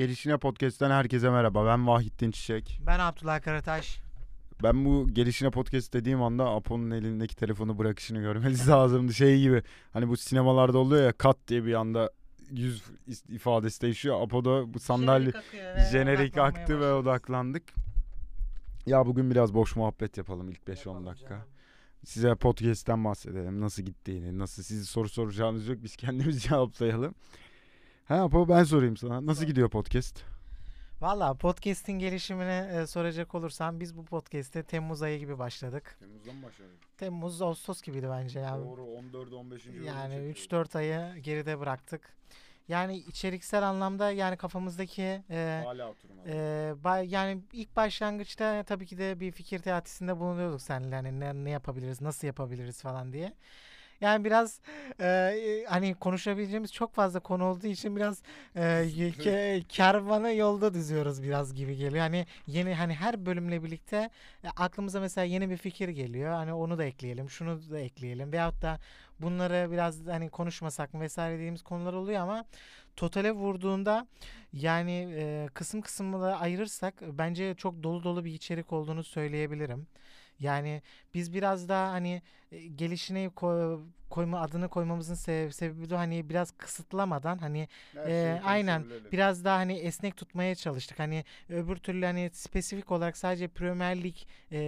Gelişine Podcast'ten herkese merhaba. Ben Vahittin Çiçek. Ben Abdullah Karataş. Ben bu Gelişine Podcast dediğim anda Apo'nun elindeki telefonu bırakışını görmeniz lazımdı. Şey gibi hani bu sinemalarda oluyor ya kat diye bir anda yüz ifadesi değişiyor. Apo'da bu sandalye jenerik aktı ve odaklandık. Ya bugün biraz boş muhabbet yapalım ilk 5-10 dakika. Canım. Size podcast'ten bahsedelim. Nasıl gittiğini, nasıl sizi soru soracağınız yok. Biz kendimiz cevaplayalım. Ha Apo ben sorayım sana. Nasıl gidiyor podcast? Valla podcast'in gelişimini e, soracak olursam biz bu podcast'te Temmuz ayı gibi başladık. Temmuz'dan mı başladık? Temmuz Ağustos gibiydi bence ya. Doğru 14 15. Yani 3-4 ayı geride bıraktık. Yani içeriksel anlamda yani kafamızdaki e, Hala e, ba, yani ilk başlangıçta tabii ki de bir fikir teatisinde bulunuyorduk seninle hani ne, ne yapabiliriz, nasıl yapabiliriz falan diye. Yani biraz e, hani konuşabileceğimiz çok fazla konu olduğu için biraz e, ke, kervanı yolda düzüyoruz biraz gibi geliyor. Hani yeni hani her bölümle birlikte e, aklımıza mesela yeni bir fikir geliyor. Hani onu da ekleyelim, şunu da ekleyelim veyahut da bunları biraz hani konuşmasak mı vesaire dediğimiz konular oluyor ama totale vurduğunda yani e, kısım kısımla ayırırsak bence çok dolu dolu bir içerik olduğunu söyleyebilirim. Yani biz biraz daha hani gelişine koy, koyma adını koymamızın sebebi, sebebi de hani biraz kısıtlamadan hani e, aynen biraz daha hani esnek tutmaya çalıştık. Hani öbür türlü hani spesifik olarak sadece Premier Lig e,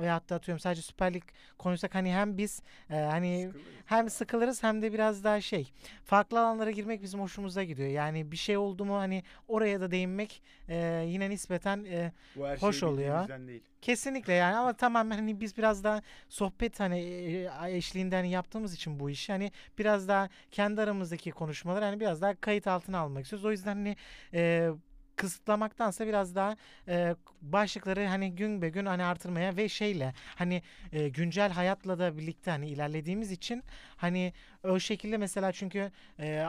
veyahut da atıyorum sadece Süper Lig konuşsak hani hem biz e, hani sıkılırız. hem sıkılırız hem de biraz daha şey farklı alanlara girmek bizim hoşumuza gidiyor. Yani bir şey oldu mu hani oraya da değinmek e, yine nispeten e, hoş şey oluyor. Kesinlikle yani ama tamamen hani biz biraz daha sohbet hani eşliğinde hani yaptığımız için bu işi hani biraz daha kendi aramızdaki konuşmalar hani biraz daha kayıt altına almak istiyoruz. O yüzden hani e, kısıtlamaktansa biraz daha e, başlıkları hani gün be gün hani artırmaya ve şeyle hani e, güncel hayatla da birlikte hani ilerlediğimiz için hani o şekilde mesela çünkü e,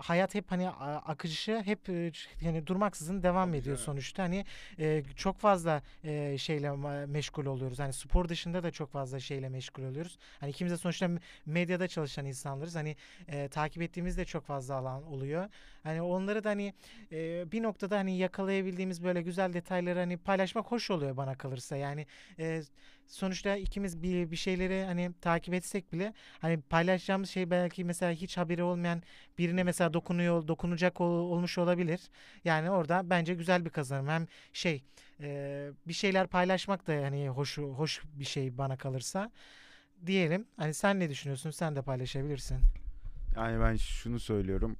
hayat hep hani akışı hep e, yani durmaksızın devam Tabii ediyor canım. sonuçta. Hani e, çok fazla e, şeyle meşgul oluyoruz. Hani spor dışında da çok fazla şeyle meşgul oluyoruz. Hani ikimiz de sonuçta medyada çalışan insanlarız. Hani e, takip ettiğimiz de çok fazla alan oluyor. Hani onları da hani e, bir noktada hani yakalayabildiğimiz böyle güzel detayları hani paylaşmak hoş oluyor bana kalırsa. Yani e, sonuçta ikimiz bir, bir şeyleri hani takip etsek bile hani paylaşacağımız şey belki mesela hiç haberi olmayan birine mesela dokunuyor dokunacak ol, olmuş olabilir. Yani orada bence güzel bir kazanım. Hem şey e, bir şeyler paylaşmak da hani hoş hoş bir şey bana kalırsa diyelim. Hani sen ne düşünüyorsun? Sen de paylaşabilirsin. Yani ben şunu söylüyorum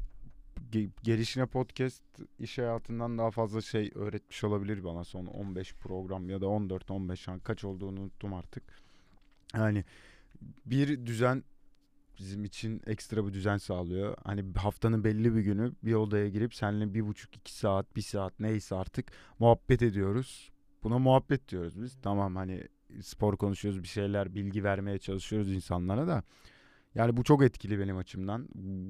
gelişine podcast iş hayatından daha fazla şey öğretmiş olabilir bana son 15 program ya da 14 15 an kaç olduğunu unuttum artık. Yani bir düzen bizim için ekstra bir düzen sağlıyor. Hani haftanın belli bir günü bir odaya girip seninle bir buçuk iki saat bir saat neyse artık muhabbet ediyoruz. Buna muhabbet diyoruz biz. Tamam hani spor konuşuyoruz bir şeyler bilgi vermeye çalışıyoruz insanlara da. Yani bu çok etkili benim açımdan.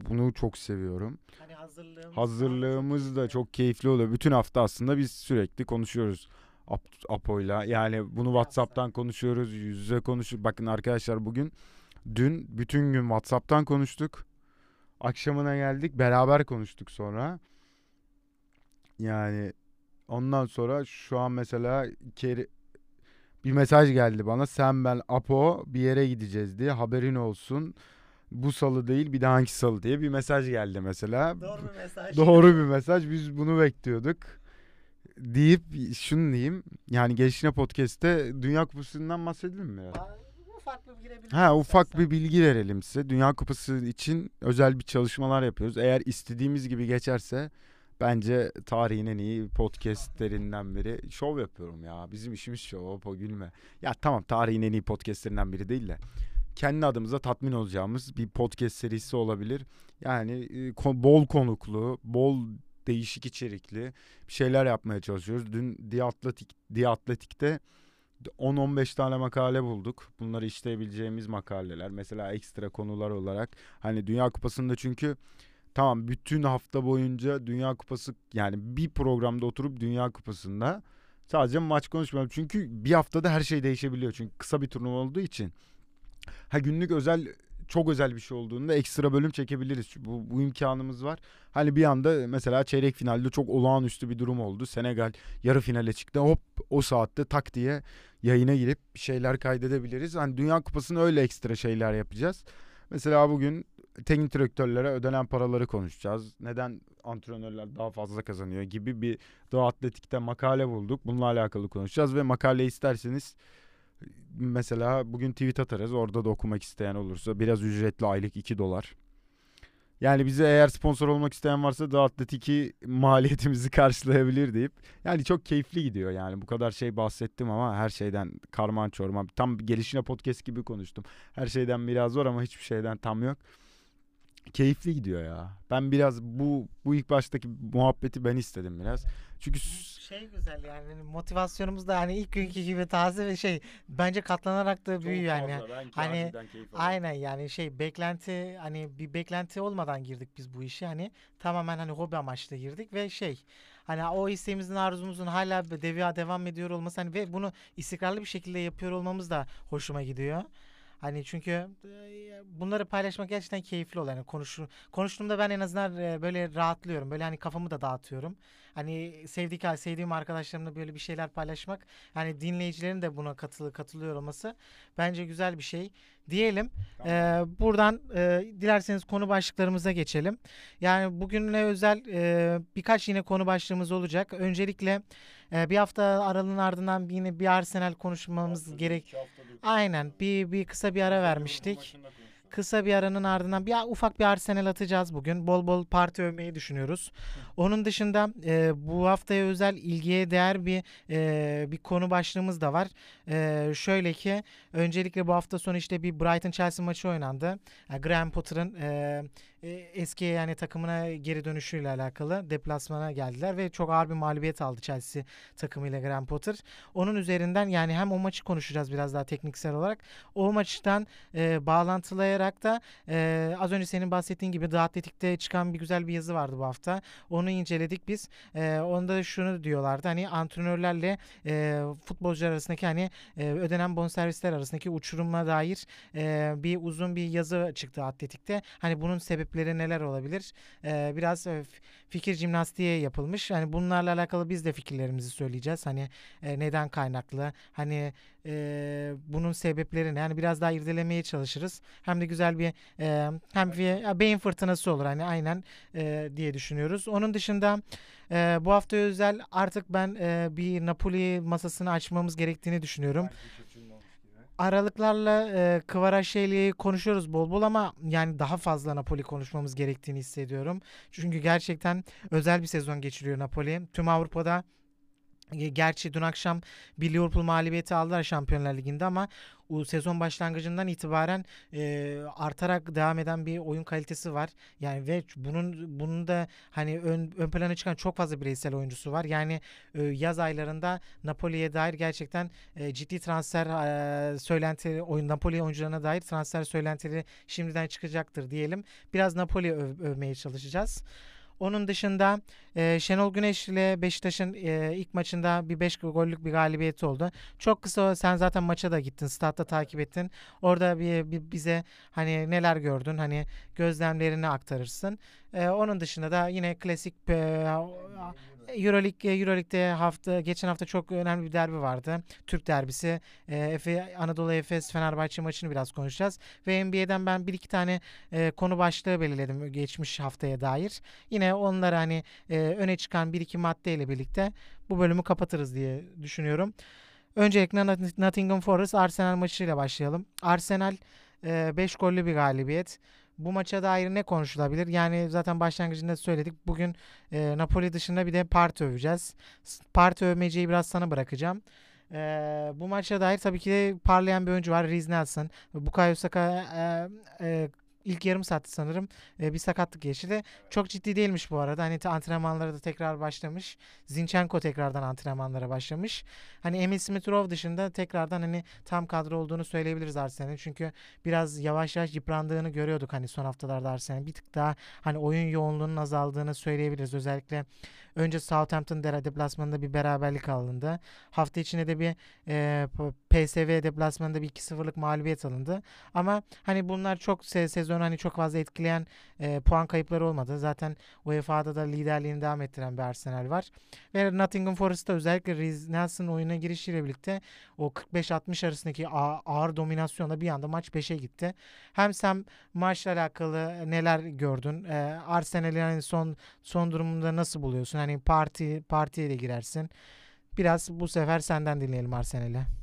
Bunu çok seviyorum. Hani hazırlığımız, hazırlığımız da çok keyifli oluyor. Bütün hafta aslında biz sürekli konuşuyoruz. Ap Apo'yla. Yani bunu WhatsApp'tan konuşuyoruz, yüz yüze konuşuyoruz. Bakın arkadaşlar bugün dün bütün gün WhatsApp'tan konuştuk. Akşamına geldik, beraber konuştuk sonra. Yani ondan sonra şu an mesela Keri bir mesaj geldi bana. Sen ben Apo bir yere gideceğiz diye haberin olsun. Bu salı değil bir daha hangi salı diye bir mesaj geldi mesela. Doğru bir mesaj. Doğru bir mesaj. Biz bunu bekliyorduk. Deyip şunu diyeyim. Yani Gelişine Podcast'te Dünya Kupası'ndan bahsedelim mi? Ya? ufak bir bilgi Ha ufak bir bilgi verelim size. Dünya Kupası için özel bir çalışmalar yapıyoruz. Eğer istediğimiz gibi geçerse Bence tarihin en iyi podcastlerinden biri. Şov yapıyorum ya. Bizim işimiz şov. Opo gülme. Ya tamam tarihin en iyi podcastlerinden biri değil de. Kendi adımıza tatmin olacağımız bir podcast serisi olabilir. Yani e, bol konuklu, bol değişik içerikli bir şeyler yapmaya çalışıyoruz. Dün The Athletic'te 10-15 tane makale bulduk. Bunları işleyebileceğimiz makaleler. Mesela ekstra konular olarak. Hani Dünya Kupası'nda çünkü Tamam bütün hafta boyunca Dünya Kupası yani bir programda oturup Dünya Kupası'nda sadece maç konuşmayalım. Çünkü bir haftada her şey değişebiliyor. Çünkü kısa bir turnuva olduğu için. Ha günlük özel çok özel bir şey olduğunda ekstra bölüm çekebiliriz. Bu, bu imkanımız var. Hani bir anda mesela çeyrek finalde çok olağanüstü bir durum oldu. Senegal yarı finale çıktı. Hop o saatte tak diye yayına girip şeyler kaydedebiliriz. Hani Dünya Kupası'nda öyle ekstra şeyler yapacağız. Mesela bugün teknik direktörlere ödenen paraları konuşacağız. Neden antrenörler daha fazla kazanıyor gibi bir Doğu Atletik'te makale bulduk. Bununla alakalı konuşacağız ve makale isterseniz mesela bugün tweet atarız. Orada da okumak isteyen olursa biraz ücretli aylık 2 dolar. Yani bize eğer sponsor olmak isteyen varsa The Athletic'i maliyetimizi karşılayabilir deyip. Yani çok keyifli gidiyor yani bu kadar şey bahsettim ama her şeyden karman çorman. Tam gelişine podcast gibi konuştum. Her şeyden biraz var ama hiçbir şeyden tam yok. Keyifli gidiyor ya. Ben biraz bu bu ilk baştaki muhabbeti ben istedim biraz. Çünkü şey güzel yani hani motivasyonumuz da hani ilk günkü gibi taze ve şey bence katlanarak da büyüyor yani. Hani aynen yani şey beklenti hani bir beklenti olmadan girdik biz bu işe hani tamamen hani hobi amaçlı girdik ve şey hani o isteğimizin arzumuzun hala devya devam ediyor olması hani ve bunu istikrarlı bir şekilde yapıyor olmamız da hoşuma gidiyor. Hani çünkü bunları paylaşmak gerçekten keyifli oluyor. Yani konuşur, konuştuğumda ben en azından böyle rahatlıyorum. Böyle hani kafamı da dağıtıyorum. Hani sevdik sevdiğim arkadaşlarımla böyle bir şeyler paylaşmak. Hani dinleyicilerin de buna katılı katılıyor olması bence güzel bir şey diyelim. Tamam. Ee, buradan e, dilerseniz konu başlıklarımıza geçelim. Yani bugünle özel e, birkaç yine konu başlığımız olacak. Öncelikle e, bir hafta aralığın ardından yine bir Arsenal konuşmamız gerek. Aynen bir bir kısa bir ara vermiştik. Kısa bir aranın ardından bir ufak bir Arsenal atacağız bugün. Bol bol parti övmeyi düşünüyoruz. Onun dışında e, bu haftaya özel ilgiye değer bir e, bir konu başlığımız da var. E, şöyle ki öncelikle bu hafta sonu işte bir Brighton Chelsea maçı oynandı. Yani Graham Potter'ın e, e, eski yani takımına geri dönüşüyle alakalı deplasmana geldiler ve çok ağır bir mağlubiyet aldı Chelsea takımıyla Graham Potter. Onun üzerinden yani hem o maçı konuşacağız biraz daha tekniksel olarak. O maçtan e, bağlantılayarak da e, az önce senin bahsettiğin gibi The Athletic'te çıkan bir güzel bir yazı vardı bu hafta. Onu inceledik biz. E, onda şunu diyorlardı hani antrenörlerle e, futbolcular arasındaki hani e, ödenen bonservisler arasındaki uçuruma dair e, bir uzun bir yazı çıktı Atletik'te. Hani bunun sebebi sebepleri neler olabilir? Ee, biraz e, fikir jimnastiği yapılmış. Hani bunlarla alakalı biz de fikirlerimizi söyleyeceğiz. Hani e, neden kaynaklı? Hani e, bunun sebeplerini yani biraz daha irdelemeye çalışırız. Hem de güzel bir e, hem bir beyin fırtınası olur hani aynen e, diye düşünüyoruz. Onun dışında e, bu hafta özel artık ben e, bir Napoli masasını açmamız gerektiğini düşünüyorum aralıklarla e, Kvaratskhelia konuşuyoruz bol bol ama yani daha fazla Napoli konuşmamız gerektiğini hissediyorum. Çünkü gerçekten özel bir sezon geçiriyor Napoli. Tüm Avrupa'da Gerçi dün akşam bir Liverpool mağlubiyeti aldılar Şampiyonlar Ligi'nde ama o sezon başlangıcından itibaren e, artarak devam eden bir oyun kalitesi var. Yani ve bunun bunun da hani ön, ön plana çıkan çok fazla bireysel oyuncusu var. Yani e, yaz aylarında Napoli'ye dair gerçekten e, ciddi transfer e, söylentileri oyun Napoli oyuncularına dair transfer söylentileri şimdiden çıkacaktır diyelim. Biraz Napoli öv, övmeye çalışacağız. Onun dışında e, Şenol Güneş ile Beşiktaş'ın e, ilk maçında bir 5 gollük bir galibiyeti oldu. Çok kısa sen zaten maça da gittin. Statta takip ettin. Orada bir, bir bize hani neler gördün? Hani gözlemlerini aktarırsın. E, onun dışında da yine klasik e, Euroleague Euroleague'de hafta geçen hafta çok önemli bir derbi vardı. Türk derbisi. E, Efe Anadolu Efes Fenerbahçe maçını biraz konuşacağız ve NBA'den ben bir iki tane e, konu başlığı belirledim geçmiş haftaya dair. Yine onları hani e, öne çıkan bir iki maddeyle birlikte bu bölümü kapatırız diye düşünüyorum. Öncelikle Nottingham Forest Arsenal maçıyla başlayalım. Arsenal 5 e, gollü bir galibiyet bu maça dair ne konuşulabilir? Yani zaten başlangıcında söyledik. Bugün e, Napoli dışında bir de parti öveceğiz. Parti övmeceyi biraz sana bırakacağım. E, bu maça dair tabii ki de parlayan bir oyuncu var. Riz Nelson. Bukayo Saka e, e, ilk yarım saatte sanırım e, bir sakatlık geçirdi. Çok ciddi değilmiş bu arada. Hani antrenmanlara da tekrar başlamış. Zinchenko tekrardan antrenmanlara başlamış. Hani Emil Smith Rowe dışında tekrardan hani tam kadro olduğunu söyleyebiliriz Arsenal'in. Çünkü biraz yavaş yavaş yıprandığını görüyorduk hani son haftalarda Arsenal'in. Bir tık daha hani oyun yoğunluğunun azaldığını söyleyebiliriz. Özellikle önce Southampton de- deplasmanında bir beraberlik alındı. Hafta içinde de bir e, PSV deplasmanında bir 2-0'lık mağlubiyet alındı. Ama hani bunlar çok se- sezonu hani çok fazla etkileyen e, puan kayıpları olmadı. Zaten UEFA'da da liderliğini devam ettiren bir Arsenal var. Ve Nottingham Forest'ta özellikle Reece Nelson oyuna girişiyle birlikte o 45-60 arasındaki ağır dominasyonla bir anda maç 5'e gitti. Hem sen maçla alakalı neler gördün? E, Arsenal'in hani son son durumunda nasıl buluyorsun? Hani parti partiye de girersin. Biraz bu sefer senden dinleyelim Arsenal'i.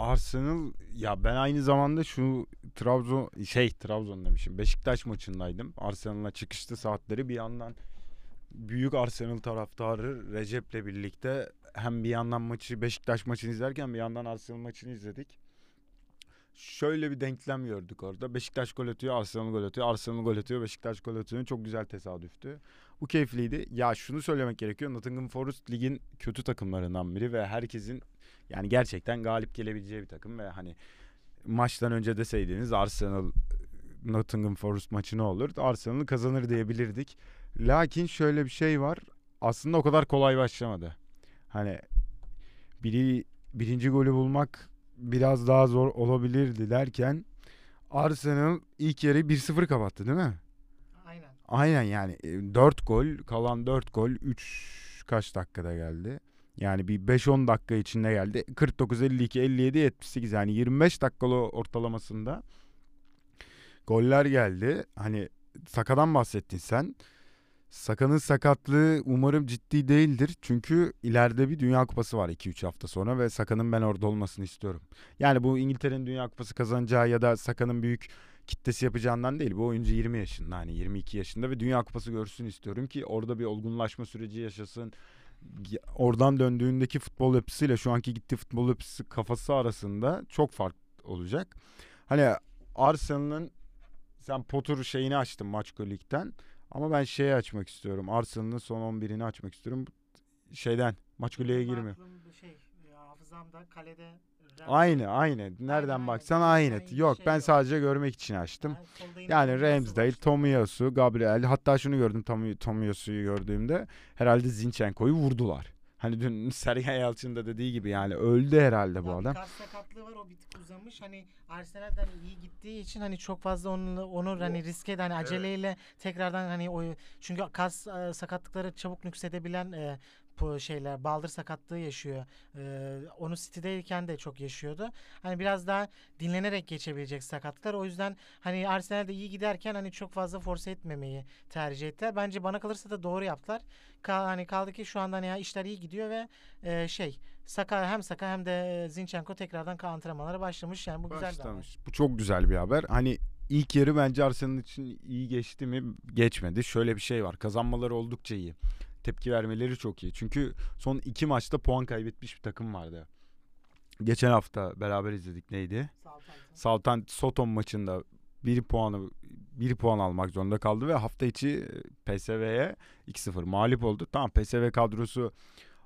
Arsenal ya ben aynı zamanda şu Trabzon şey Trabzon demişim. Beşiktaş maçındaydım. Arsenal'a çıkıştı saatleri bir yandan büyük Arsenal taraftarı Recep'le birlikte hem bir yandan maçı Beşiktaş maçını izlerken bir yandan Arsenal maçını izledik. Şöyle bir denklem gördük orada. Beşiktaş gol atıyor, Arsenal gol atıyor. Arsenal gol atıyor, Beşiktaş gol atıyor. Çok güzel tesadüftü. Bu keyifliydi. Ya şunu söylemek gerekiyor. Nottingham Forest ligin kötü takımlarından biri ve herkesin yani gerçekten galip gelebileceği bir takım ve hani maçtan önce deseydiniz Arsenal Nottingham Forest maçı ne olur? Arsenal kazanır diyebilirdik. Lakin şöyle bir şey var. Aslında o kadar kolay başlamadı. Hani biri birinci golü bulmak biraz daha zor olabilirdi derken Arsenal ilk yarı 1-0 kapattı değil mi? Aynen. Aynen yani 4 gol kalan 4 gol 3 kaç dakikada geldi? Yani bir 5-10 dakika içinde geldi. 49 52 57 78 yani 25 dakikalı ortalamasında goller geldi. Hani Saka'dan bahsettin sen. Saka'nın sakatlığı umarım ciddi değildir. Çünkü ileride bir Dünya Kupası var 2-3 hafta sonra ve Saka'nın ben orada olmasını istiyorum. Yani bu İngiltere'nin Dünya Kupası kazanacağı ya da Saka'nın büyük kitlesi yapacağından değil. Bu oyuncu 20 yaşında hani 22 yaşında ve Dünya Kupası görsün istiyorum ki orada bir olgunlaşma süreci yaşasın. Oradan döndüğündeki futbol yapısıyla şu anki gittiği futbol yapısı kafası arasında çok fark olacak. Hani Arsenal'ın sen Potter şeyini açtın maç ligden ama ben şeyi açmak istiyorum. Arsenal'ın son 11'ini açmak istiyorum. Şeyden maç golüye girmiyor. Şey, hafızamda kalede Aynı aynı. Nereden baksan Aynı şey Yok ben sadece görmek için açtım. Yani Ramsdale, Tomiyasu, Gabriel hatta şunu gördüm Tomi, Tomiyasu'yu gördüğümde herhalde Zinchenko'yu vurdular. Hani dün Sergen Yalçın da dediği gibi yani öldü herhalde bu adam. Kas sakatlığı var o bir tık uzamış. Hani Arsenal'den iyi gittiği için hani çok fazla onu onu hani riske de hani aceleyle tekrardan hani o çünkü kas e, sakatlıkları çabuk nüksedebilen e, bu şeyler baldır sakatlığı yaşıyor. E, onu City'deyken de çok yaşıyordu. Hani biraz daha dinlenerek geçebilecek sakatlıklar. O yüzden hani Arsenal'de iyi giderken hani çok fazla force etmemeyi tercih ettiler. Bence bana kalırsa da doğru yaptılar. Kal, hani kaldı ki şu anda hani ya işler iyi gidiyor ve e, şey Saka hem Saka hem de Zinchenko tekrardan antrenmanlara başlamış. Yani bu güzel bir. Başlamış. Bu çok güzel bir haber. Hani ilk yarı bence Arsenal için iyi geçti mi? Geçmedi. Şöyle bir şey var. Kazanmaları oldukça iyi. Tepki vermeleri çok iyi. Çünkü son iki maçta puan kaybetmiş bir takım vardı. Geçen hafta beraber izledik neydi? Southampton Soton maçında bir puanı bir puan almak zorunda kaldı ve hafta içi PSV'ye 2-0 mağlup oldu. Tamam PSV kadrosu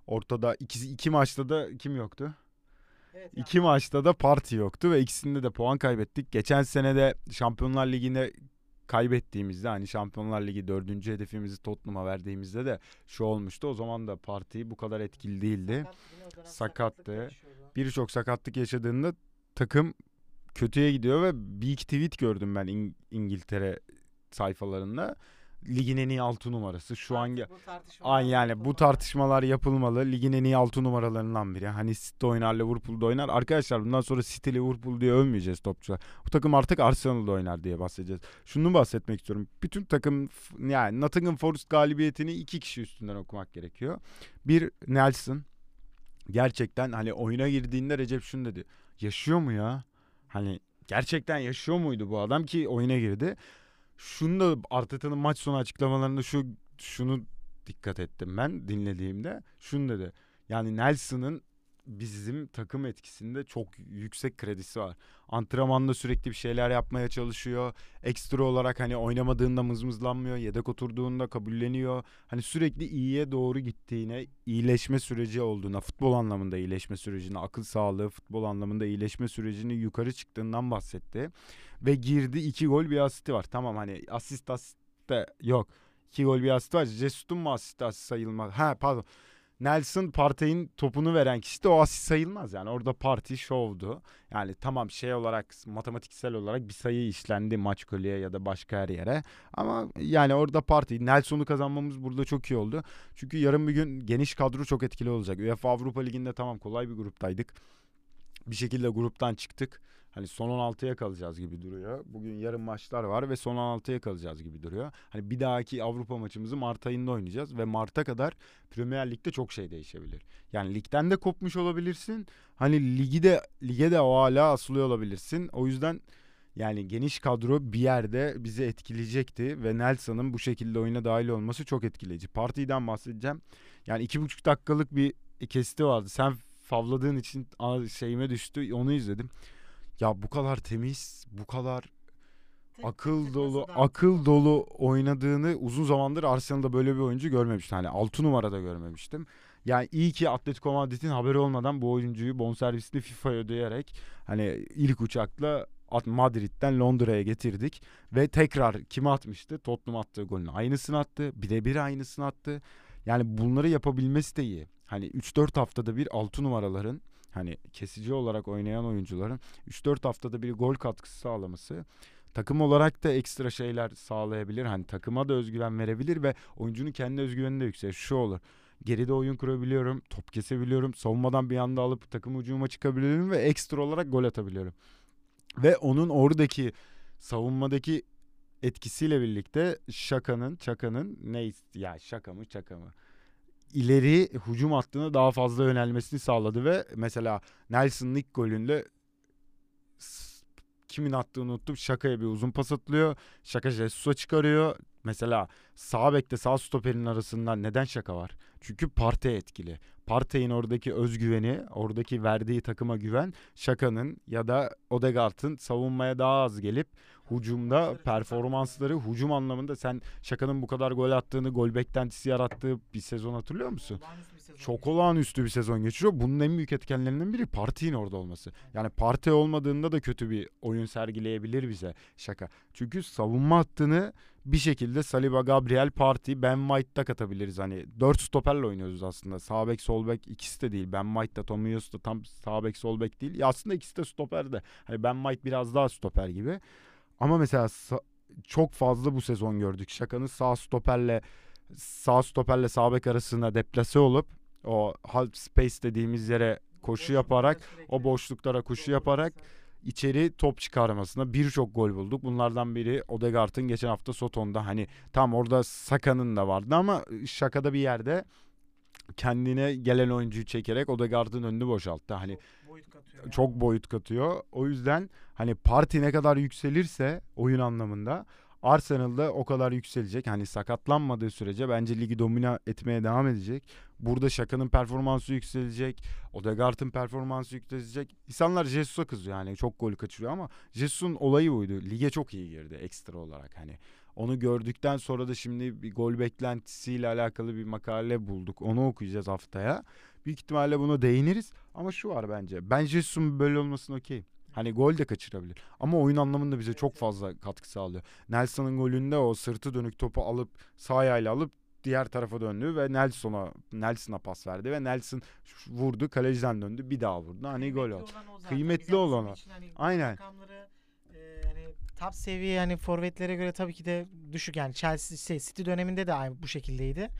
ortada iki, iki maçta da kim yoktu? Evet, ya. İki maçta da parti yoktu ve ikisinde de puan kaybettik. Geçen sene de Şampiyonlar Ligi'nde kaybettiğimizde hani Şampiyonlar Ligi dördüncü hedefimizi Tottenham'a verdiğimizde de şu olmuştu. O zaman da parti bu kadar etkili değildi. Sakat, Sakattı. Birçok sakatlık yaşadığında takım kötüye gidiyor ve bir iki tweet gördüm ben İng- İngiltere sayfalarında. Ligin en iyi 6 numarası. Şu an Ay yani bu tartışmalar yapılmalı. Ligin en iyi 6 numaralarından biri. Hani City oynar, Liverpool'da oynar. Arkadaşlar bundan sonra City, Liverpool diye övmeyeceğiz topçular. Bu takım artık Arsenal'da oynar diye bahsedeceğiz. Şunu bahsetmek istiyorum. Bütün takım yani Nottingham Forest galibiyetini iki kişi üstünden okumak gerekiyor. Bir Nelson. Gerçekten hani oyuna girdiğinde Recep şunu dedi. Yaşıyor mu ya? Hani gerçekten yaşıyor muydu bu adam ki oyuna girdi. Şunu da Arteta'nın maç sonu açıklamalarında şu şunu dikkat ettim ben dinlediğimde. Şunu dedi. Yani Nelson'ın bizim takım etkisinde çok yüksek kredisi var. Antrenmanda sürekli bir şeyler yapmaya çalışıyor. Ekstra olarak hani oynamadığında mızmızlanmıyor. Yedek oturduğunda kabulleniyor. Hani sürekli iyiye doğru gittiğine, iyileşme süreci olduğuna, futbol anlamında iyileşme sürecine, akıl sağlığı, futbol anlamında iyileşme sürecini yukarı çıktığından bahsetti. Ve girdi iki gol bir asisti var. Tamam hani asist asist de yok. İki gol bir asist var. Jesus'un mu asist asist sayılmaz? Ha pardon. Nelson Partey'in topunu veren kişi de o asist sayılmaz yani. Orada parti şovdu. Yani tamam şey olarak matematiksel olarak bir sayı işlendi maç kolye ya da başka her yere. Ama yani orada parti Nelson'u kazanmamız burada çok iyi oldu. Çünkü yarın bir gün geniş kadro çok etkili olacak. UEFA Avrupa Ligi'nde tamam kolay bir gruptaydık. Bir şekilde gruptan çıktık. Hani son 16'ya kalacağız gibi duruyor. Bugün yarın maçlar var ve son 16'ya kalacağız gibi duruyor. Hani bir dahaki Avrupa maçımızı Mart ayında oynayacağız ve Mart'a kadar Premier Lig'de çok şey değişebilir. Yani ligden de kopmuş olabilirsin. Hani ligi de lige de o hala asılıyor olabilirsin. O yüzden yani geniş kadro bir yerde bizi etkileyecekti ve Nelson'ın bu şekilde oyuna dahil olması çok etkileyici. Partiden bahsedeceğim. Yani iki buçuk dakikalık bir kesiti vardı. Sen favladığın için şeyime düştü. Onu izledim. Ya bu kadar temiz, bu kadar akıl dolu, akıl dolu oynadığını uzun zamandır Arsenal'da böyle bir oyuncu görmemiştim. Hani 6 numarada görmemiştim. Yani iyi ki Atletico Madrid'in haberi olmadan bu oyuncuyu bonservisini FIFA'ya ödeyerek hani ilk uçakla Madrid'den Londra'ya getirdik ve tekrar kime atmıştı? Tottenham attığı golün aynısını attı. Birebir aynısını attı. Yani bunları yapabilmesi de iyi. Hani 3-4 haftada bir 6 numaraların hani kesici olarak oynayan oyuncuların 3-4 haftada bir gol katkısı sağlaması takım olarak da ekstra şeyler sağlayabilir. Hani takıma da özgüven verebilir ve oyuncunun kendi özgüveni de yükselir. Şu olur. Geride oyun kurabiliyorum, top kesebiliyorum, savunmadan bir anda alıp takım ucuma çıkabiliyorum ve ekstra olarak gol atabiliyorum. Ve onun oradaki savunmadaki etkisiyle birlikte Şaka'nın, Çaka'nın ne ya Şaka mı Çaka mı? İleri hücum hattına daha fazla yönelmesini sağladı ve mesela Nelson'ın ilk golünde kimin attığını unuttum. Şaka'ya bir uzun pas atılıyor. Şaka Jesus'a çıkarıyor. Mesela sağ bekte sağ stoperin arasından neden Şaka var? Çünkü Partey etkili. Partey'in oradaki özgüveni, oradaki verdiği takıma güven Şaka'nın ya da Odegaard'ın savunmaya daha az gelip Hucumda performansları hucum anlamında sen Şaka'nın bu kadar gol attığını, gol beklentisi yarattığı bir sezon hatırlıyor musun? Çok olağanüstü bir sezon geçiriyor. Bunun en büyük etkenlerinden biri Parti'nin orada olması. Yani Parti olmadığında da kötü bir oyun sergileyebilir bize Şaka. Çünkü savunma hattını bir şekilde Saliba, Gabriel, Parti, Ben White'da katabiliriz. Hani 4 stoperle oynuyoruz aslında. Sağ bek, sol bek ikisi de değil. Ben White da Tomios da tam sağ bek, sol bek değil. Ya aslında ikisi de stoper de. Hani Ben White biraz daha stoper gibi. Ama mesela çok fazla bu sezon gördük. Şakanın sağ stoperle sağ stoperle sağ bek arasında deplase olup o half space dediğimiz yere koşu yaparak o boşluklara koşu yaparak içeri top çıkarmasına birçok gol bulduk. Bunlardan biri Odegaard'ın geçen hafta Soton'da hani tam orada Saka'nın da vardı ama Şaka'da bir yerde kendine gelen oyuncuyu çekerek Odegaard'ın önünü boşalttı. Hani boyut katıyor. Çok yani. boyut katıyor. O yüzden hani parti ne kadar yükselirse oyun anlamında Arsenal'da o kadar yükselecek. Hani sakatlanmadığı sürece bence ligi domine etmeye devam edecek. Burada Şaka'nın performansı yükselecek. Odegaard'ın performansı yükselecek. İnsanlar Jesus'a kızıyor yani çok gol kaçırıyor ama Jesus'un olayı buydu. Lige çok iyi girdi ekstra olarak hani. Onu gördükten sonra da şimdi bir gol beklentisiyle alakalı bir makale bulduk. Onu okuyacağız haftaya. Büyük ihtimalle bunu değiniriz. Ama şu var bence. Ben Jesus'un böyle olmasını okey. Hani gol de kaçırabilir. Ama oyun anlamında bize çok fazla katkı sağlıyor. Nelson'ın golünde o sırtı dönük topu alıp sağ ayağıyla alıp diğer tarafa döndü ve Nelson'a Nelson'a pas verdi ve Nelson vurdu kaleciden döndü bir daha vurdu. Hani gol oldu. Kıymetli olan o. Hani Aynen. Rakamları, e, hani top seviye yani forvetlere göre tabii ki de düşük yani Chelsea şey, City döneminde de aynı bu şekildeydi.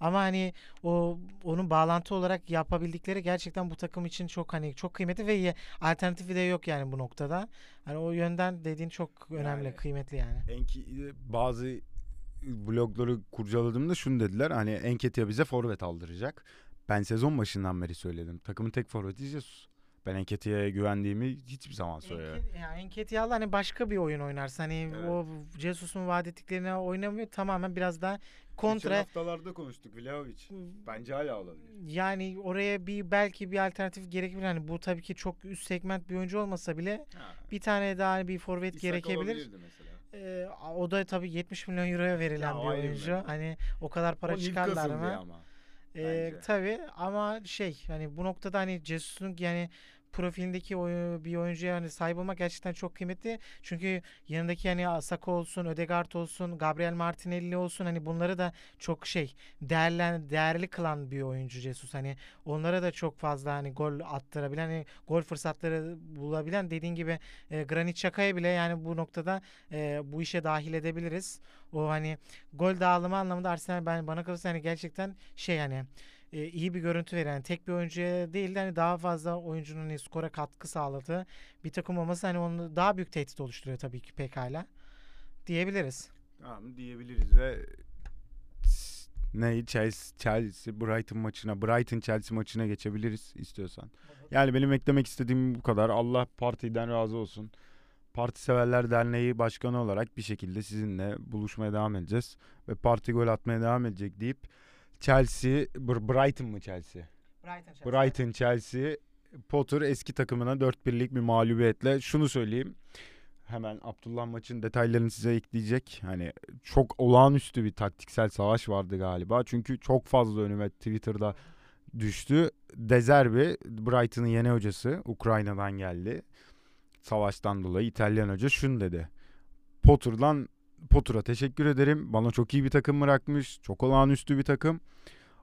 Ama hani o onun bağlantı olarak yapabildikleri gerçekten bu takım için çok hani çok kıymetli ve alternatifi de yok yani bu noktada. Hani o yönden dediğin çok önemli, yani, kıymetli yani. Enki bazı blogları kurcaladığımda şunu dediler. Hani Enketia bize forvet aldıracak. Ben sezon başından beri söyledim. Takımın tek forveti Jesus. Ben Enketia'ya güvendiğimi hiçbir zaman söylemedim. Enke, yani Enketia'lı hani başka bir oyun oynarsa hani Evet. o Jesus'un vaat ettiklerine oynamıyor tamamen biraz daha kontra haftalarda konuştuk Vlahovic. Bence hala olabilir. yani oraya bir belki bir alternatif gerekebilir. Hani bu tabii ki çok üst segment bir oyuncu olmasa bile bir tane daha bir forvet gerekebilir. Ee, o da tabii 70 milyon euroya verilen Ya, bir o oyuncu. mevzu. Hani o kadar para çıkarlar mı? ama. Ee, tabii ama şey hani bu noktada hani Jesus'un yani profilindeki bir oyuncuya hani sahip olmak gerçekten çok kıymetli. Çünkü yanındaki hani Saka olsun, Ödegaard olsun, Gabriel Martinelli olsun hani bunları da çok şey değerlen değerli kılan bir oyuncu Jesus. Hani onlara da çok fazla hani gol attırabilen, hani gol fırsatları bulabilen dediğin gibi e, Granit Xhaka'ya bile yani bu noktada e, bu işe dahil edebiliriz. O hani gol dağılımı anlamında Arsenal ben bana kalırsa hani gerçekten şey yani e, iyi bir görüntü veren tek bir oyuncuya değil de hani daha fazla oyuncunun hani skora katkı sağladığı bir takım olması hani onu daha büyük tehdit oluşturuyor tabii ki pekala diyebiliriz. Tamam diyebiliriz ve ne Chelsea, Chelsea Brighton maçına Brighton Chelsea maçına geçebiliriz istiyorsan. Yani benim eklemek istediğim bu kadar. Allah partiden razı olsun. Parti Severler Derneği Başkanı olarak bir şekilde sizinle buluşmaya devam edeceğiz. Ve parti gol atmaya devam edecek deyip Chelsea, Br- Brighton mı Chelsea? Brighton, Brighton Chelsea Potter eski takımına 4-1'lik bir mağlubiyetle şunu söyleyeyim. Hemen Abdullah maçın detaylarını size ekleyecek. Hani çok olağanüstü bir taktiksel savaş vardı galiba. Çünkü çok fazla önüme Twitter'da düştü. Dezerbi Brighton'ın yeni hocası Ukrayna'dan geldi. Savaştan dolayı İtalyan hoca şunu dedi. Potter'dan Potter'a teşekkür ederim. Bana çok iyi bir takım bırakmış. Çok olağanüstü bir takım.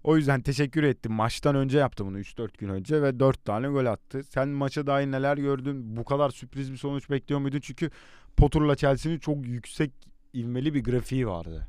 O yüzden teşekkür ettim. Maçtan önce yaptı bunu 3-4 gün önce ve 4 tane gol attı. Sen maça dair neler gördün? Bu kadar sürpriz bir sonuç bekliyor muydun? Çünkü Potter'la Chelsea'nin çok yüksek ivmeli bir grafiği vardı.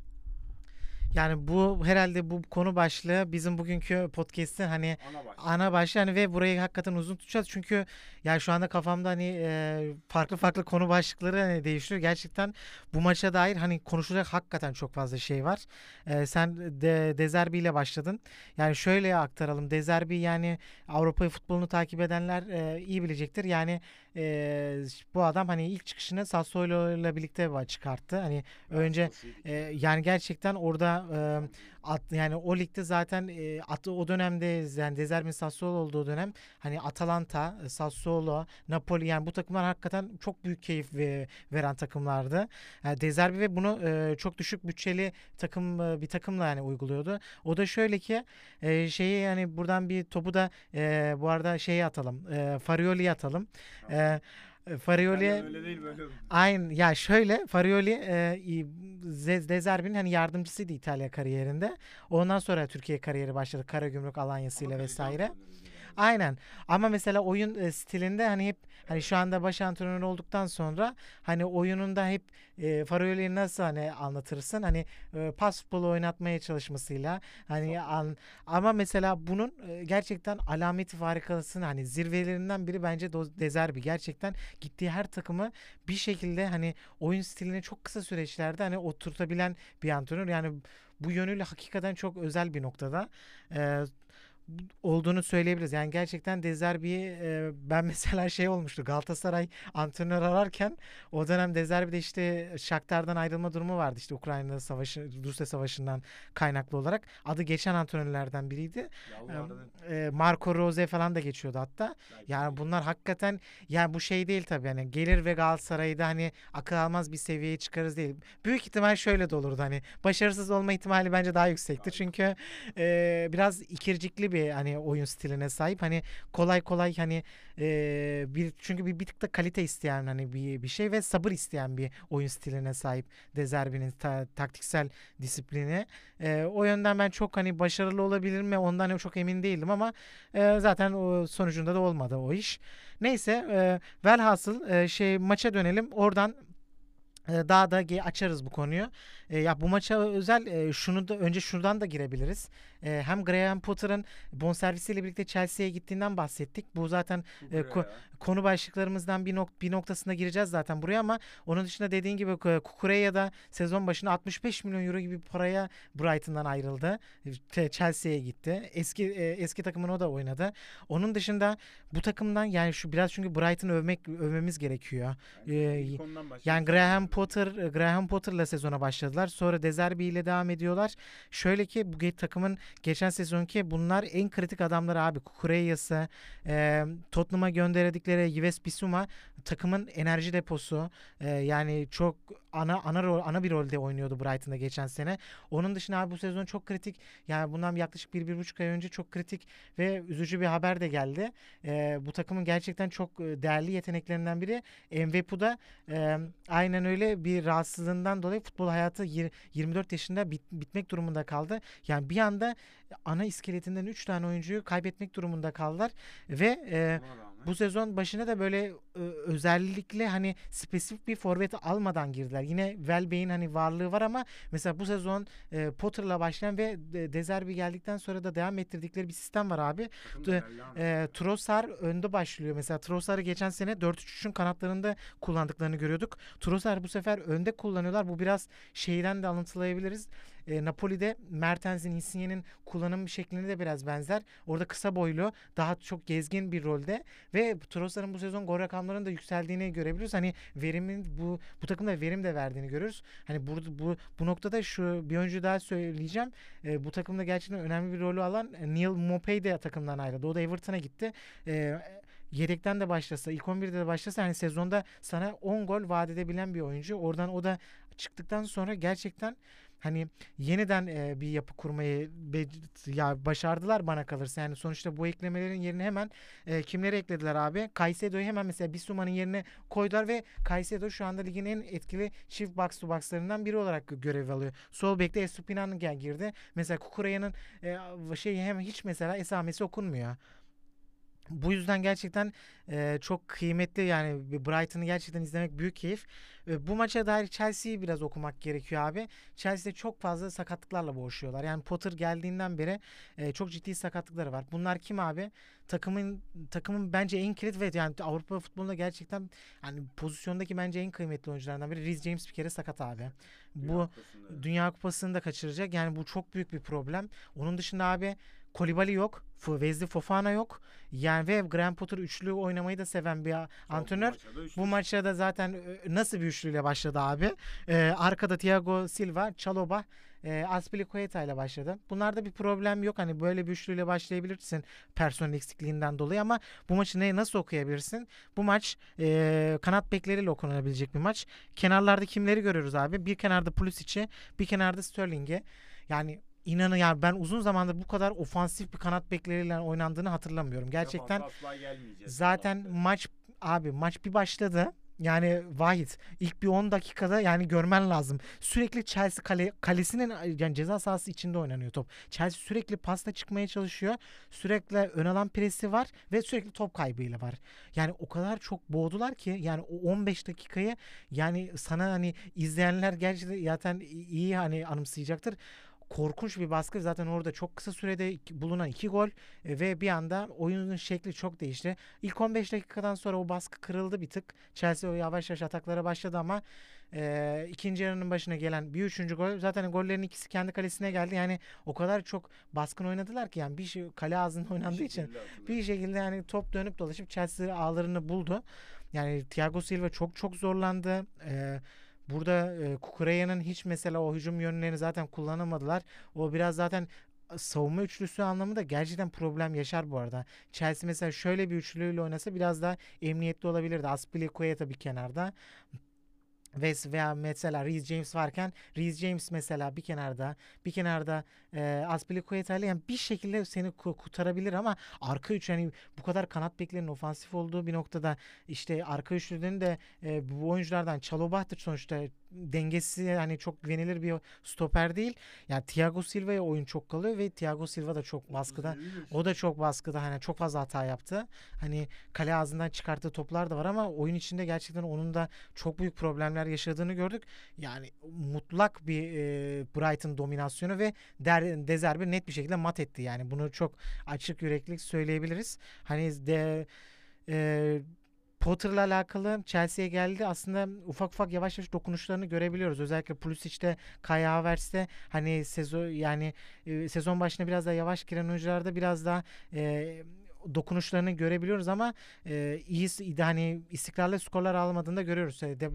Yani bu herhalde bu konu başlığı bizim bugünkü podcast'in hani ana başlığı hani ve burayı hakikaten uzun tutacağız çünkü yani şu anda kafamda hani e, farklı farklı konu başlıkları hani değişiyor. Gerçekten bu maça dair hani konuşulacak hakikaten çok fazla şey var. E, sen de Dezerbi ile başladın. Yani şöyle aktaralım. Dezerbi yani Avrupa futbolunu takip edenler e, iyi bilecektir. Yani e, bu adam hani ilk çıkışını Sassuolo ile birlikte çıkarttı. Hani önce e, yani gerçekten orada e, at, yani o ligde zaten e, at, o dönemde yani Dezerbi'nin Sassuolo olduğu dönem hani Atalanta, e, Sassuolo, Napoli yani bu takımlar hakikaten çok büyük keyif ve, veren takımlardı. Yani Dezerbi ve bunu e, çok düşük bütçeli takım e, bir takımla yani uyguluyordu. O da şöyle ki e, şeyi yani buradan bir topu da e, bu arada şeyi atalım. E, Farioli'yi atalım. E, Farioli öyle değil böyle. Aynı ya şöyle Farioli e, i- Ze- Dezerbi'nin hani yardımcısıydı İtalya kariyerinde. Ondan sonra Türkiye kariyeri başladı. Karagümrük Alanyası ile vesaire. Aynen. Ama mesela oyun e, stilinde hani hep hani şu anda baş antrenör olduktan sonra hani oyununda hep e, Farioli'yi nasıl hani anlatırsın? Hani e, pas futbolu oynatmaya çalışmasıyla hani an, ama mesela bunun e, gerçekten alameti farikasının hani zirvelerinden biri bence Dezerbi. Gerçekten gittiği her takımı bir şekilde hani oyun stilini çok kısa süreçlerde hani oturtabilen bir antrenör. Yani bu yönüyle hakikaten çok özel bir noktada. E, olduğunu söyleyebiliriz. Yani gerçekten De Zerbi'yi e, ben mesela şey olmuştu Galatasaray antrenör ararken o dönem De Zerbi'de işte Shakhtar'dan ayrılma durumu vardı işte Ukrayna savaşı Rusya savaşından kaynaklı olarak adı geçen antrenörlerden biriydi. E, Marco Rose falan da geçiyordu hatta. Yani bunlar hakikaten yani bu şey değil tabii hani gelir ve Galatasaray'ı da hani akıl almaz bir seviyeye çıkarız değil. Büyük ihtimal şöyle de olurdu hani başarısız olma ihtimali bence daha yüksekti. Çünkü e, biraz ikircikli bir hani oyun stiline sahip. Hani kolay kolay hani e, bir çünkü bir, bir tık da kalite isteyen hani bir bir şey ve sabır isteyen bir oyun stiline sahip Dezerbi'nin ta- taktiksel disiplini. E, o yönden ben çok hani başarılı olabilir mi ondan çok emin değildim ama e, zaten o sonucunda da olmadı o iş. Neyse e, velhasıl e, şey maça dönelim. Oradan daha da açarız bu konuyu. E, ya bu maça özel e, şunu da önce şuradan da girebiliriz. E, hem Graham Potter'ın bonservisiyle birlikte Chelsea'ye gittiğinden bahsettik. Bu zaten e, ko- konu başlıklarımızdan bir, nok- bir noktasına gireceğiz zaten buraya ama onun dışında dediğin gibi Ku- Kukureya da sezon başında 65 milyon euro gibi paraya Brighton'dan ayrıldı. Te- Chelsea'ye gitti. Eski e, eski takımın o da oynadı. Onun dışında bu takımdan yani şu biraz çünkü Brighton'ı övmek övmemiz gerekiyor. Ee, Yani Graham Potter Graham Potter'la sezona başladılar. Sonra De Zerbi ile devam ediyorlar. Şöyle ki bu takımın geçen sezonki bunlar en kritik adamları abi. Kukureyası, e, Tottenham'a gönderdikleri Yves Bissouma takımın enerji deposu. E, yani çok ana ana rol, ana bir rolde oynuyordu Brighton'da geçen sene. Onun dışında abi bu sezon çok kritik. Yani bundan yaklaşık bir, bir buçuk ay önce çok kritik ve üzücü bir haber de geldi. E, bu takımın gerçekten çok e, değerli yeteneklerinden biri Mvepu'da e, aynen öyle bir rahatsızlığından dolayı futbol hayatı yir- 24 yaşında bit- bitmek durumunda kaldı. Yani bir anda ana iskeletinden 3 tane oyuncuyu kaybetmek durumunda kaldılar ve e, bu sezon başına da böyle özellikle hani spesifik bir forvet almadan girdiler. Yine Welbeck'in hani varlığı var ama mesela bu sezon e, Potter'la başlayan ve De- De Zerbi geldikten sonra da devam ettirdikleri bir sistem var abi. E, Trossard önde başlıyor. Mesela Trossard'ı geçen sene 4-3-3'ün kanatlarında kullandıklarını görüyorduk. Trossard bu sefer önde kullanıyorlar. Bu biraz şeyden de alıntılayabiliriz. E, Napoli'de Mertens'in, Insigne'nin kullanım şekline de biraz benzer. Orada kısa boylu, daha çok gezgin bir rolde ve Trossard'ın bu sezon gol rakamlarının da yükseldiğini görebiliyoruz. Hani verimin bu bu takımda verim de verdiğini görüyoruz. Hani burada bu bu noktada şu bir oyuncu daha söyleyeceğim. E, bu takımda gerçekten önemli bir rolü alan e, Neil Maupay de takımdan ayrıldı. O da Everton'a gitti. E, yedekten de başlasa, ilk 11'de de başlasa hani sezonda sana 10 gol vaat edebilen bir oyuncu. Oradan o da çıktıktan sonra gerçekten hani yeniden e, bir yapı kurmayı be- ya başardılar bana kalırsa. Yani sonuçta bu eklemelerin yerine hemen e, kimleri eklediler abi? Caicedo'yu hemen mesela Bissouma'nın yerine koydular ve Caicedo şu anda ligin en etkili çift box to box'larından biri olarak görev alıyor. Sol bekte Estupiñán gel girdi. Mesela Kukuraya'nın e, şey hem hiç mesela esamesi okunmuyor. Bu yüzden gerçekten e, çok kıymetli yani Brighton'ı gerçekten izlemek büyük keyif. E, bu maça dair Chelsea'yi biraz okumak gerekiyor abi. Chelsea'de çok fazla sakatlıklarla boğuşuyorlar. Yani Potter geldiğinden beri e, çok ciddi sakatlıkları var. Bunlar kim abi? Takımın takımın bence en kilit ve yani Avrupa futbolunda gerçekten yani pozisyondaki bence en kıymetli oyunculardan biri. Reece James bir kere sakat abi. Bu Dünya Kupası'nı da kaçıracak. Yani bu çok büyük bir problem. Onun dışında abi Kolibali yok. Wesley Fofana yok. Yani ve Graham Potter üçlü oynamayı da seven bir antrenör. Bu maça da zaten e, nasıl bir üçlüyle başladı abi? Ee, arkada Thiago Silva, Chaloba, e, Aspilicueta ile başladı. Bunlarda bir problem yok. Hani böyle bir üçlüyle başlayabilirsin personel eksikliğinden dolayı ama bu maçı ne nasıl okuyabilirsin? Bu maç e, kanat bekleriyle okunabilecek bir maç. Kenarlarda kimleri görüyoruz abi? Bir kenarda Pulisic'i, bir kenarda Sterling'i. Yani inanın yani ben uzun zamandır bu kadar ofansif bir kanat bekleriyle oynandığını hatırlamıyorum. Gerçekten Zaten maç abi maç bir başladı. Yani Vahit ilk bir 10 dakikada yani görmen lazım. Sürekli Chelsea kale, kalesinin yani ceza sahası içinde oynanıyor top. Chelsea sürekli pasta çıkmaya çalışıyor. Sürekli ön alan presi var ve sürekli top kaybıyla var. Yani o kadar çok boğdular ki yani o 15 dakikayı yani sana hani izleyenler gerçekten zaten iyi hani anımsayacaktır korkunç bir baskı. Zaten orada çok kısa sürede bulunan iki gol e, ve bir anda oyunun şekli çok değişti. İlk 15 dakikadan sonra o baskı kırıldı bir tık. Chelsea o yavaş yavaş ataklara başladı ama e, ikinci yarının başına gelen bir üçüncü gol zaten gollerin ikisi kendi kalesine geldi. Yani o kadar çok baskın oynadılar ki yani bir şey kale ağzında oynandığı için bir şekilde yani top dönüp dolaşıp Chelsea ağlarını buldu. Yani Thiago Silva çok çok zorlandı. Ee, burada e, Kukureya'nın hiç mesela o hücum yönlerini zaten kullanamadılar. O biraz zaten savunma üçlüsü anlamında gerçekten problem yaşar bu arada. Chelsea mesela şöyle bir üçlüyle oynasa biraz daha emniyetli olabilirdi. Aspilicueta bir kenarda. Ve veya mesela Reece James varken Reece James mesela bir kenarda bir kenarda e, Aspilicueta ile yani bir şekilde seni ku- kurtarabilir ama arka üç yani bu kadar kanat beklerinin ofansif olduğu bir noktada işte arka üçlünün de e, bu oyunculardan Çalobah'tır sonuçta dengesi hani çok güvenilir bir stoper değil. Yani Thiago Silva'ya oyun çok kalıyor ve Thiago Silva da çok baskıda. O da çok baskıda hani çok fazla hata yaptı. Hani kale ağzından çıkarttığı toplar da var ama oyun içinde gerçekten onun da çok büyük problemler yaşadığını gördük. Yani mutlak bir e, Brighton dominasyonu ve Der, Dezerbi net bir şekilde mat etti. Yani bunu çok açık yüreklilik söyleyebiliriz. Hani de e, Potter'la alakalı Chelsea'ye geldi. Aslında ufak ufak yavaş yavaş dokunuşlarını görebiliyoruz. Özellikle Pulisic'te, Kai Havertz'te hani sezon yani e, sezon başına biraz daha yavaş giren oyuncularda biraz daha e, dokunuşlarını görebiliyoruz ama e, iyi hani istikrarlı skorlar almadığında görüyoruz. De,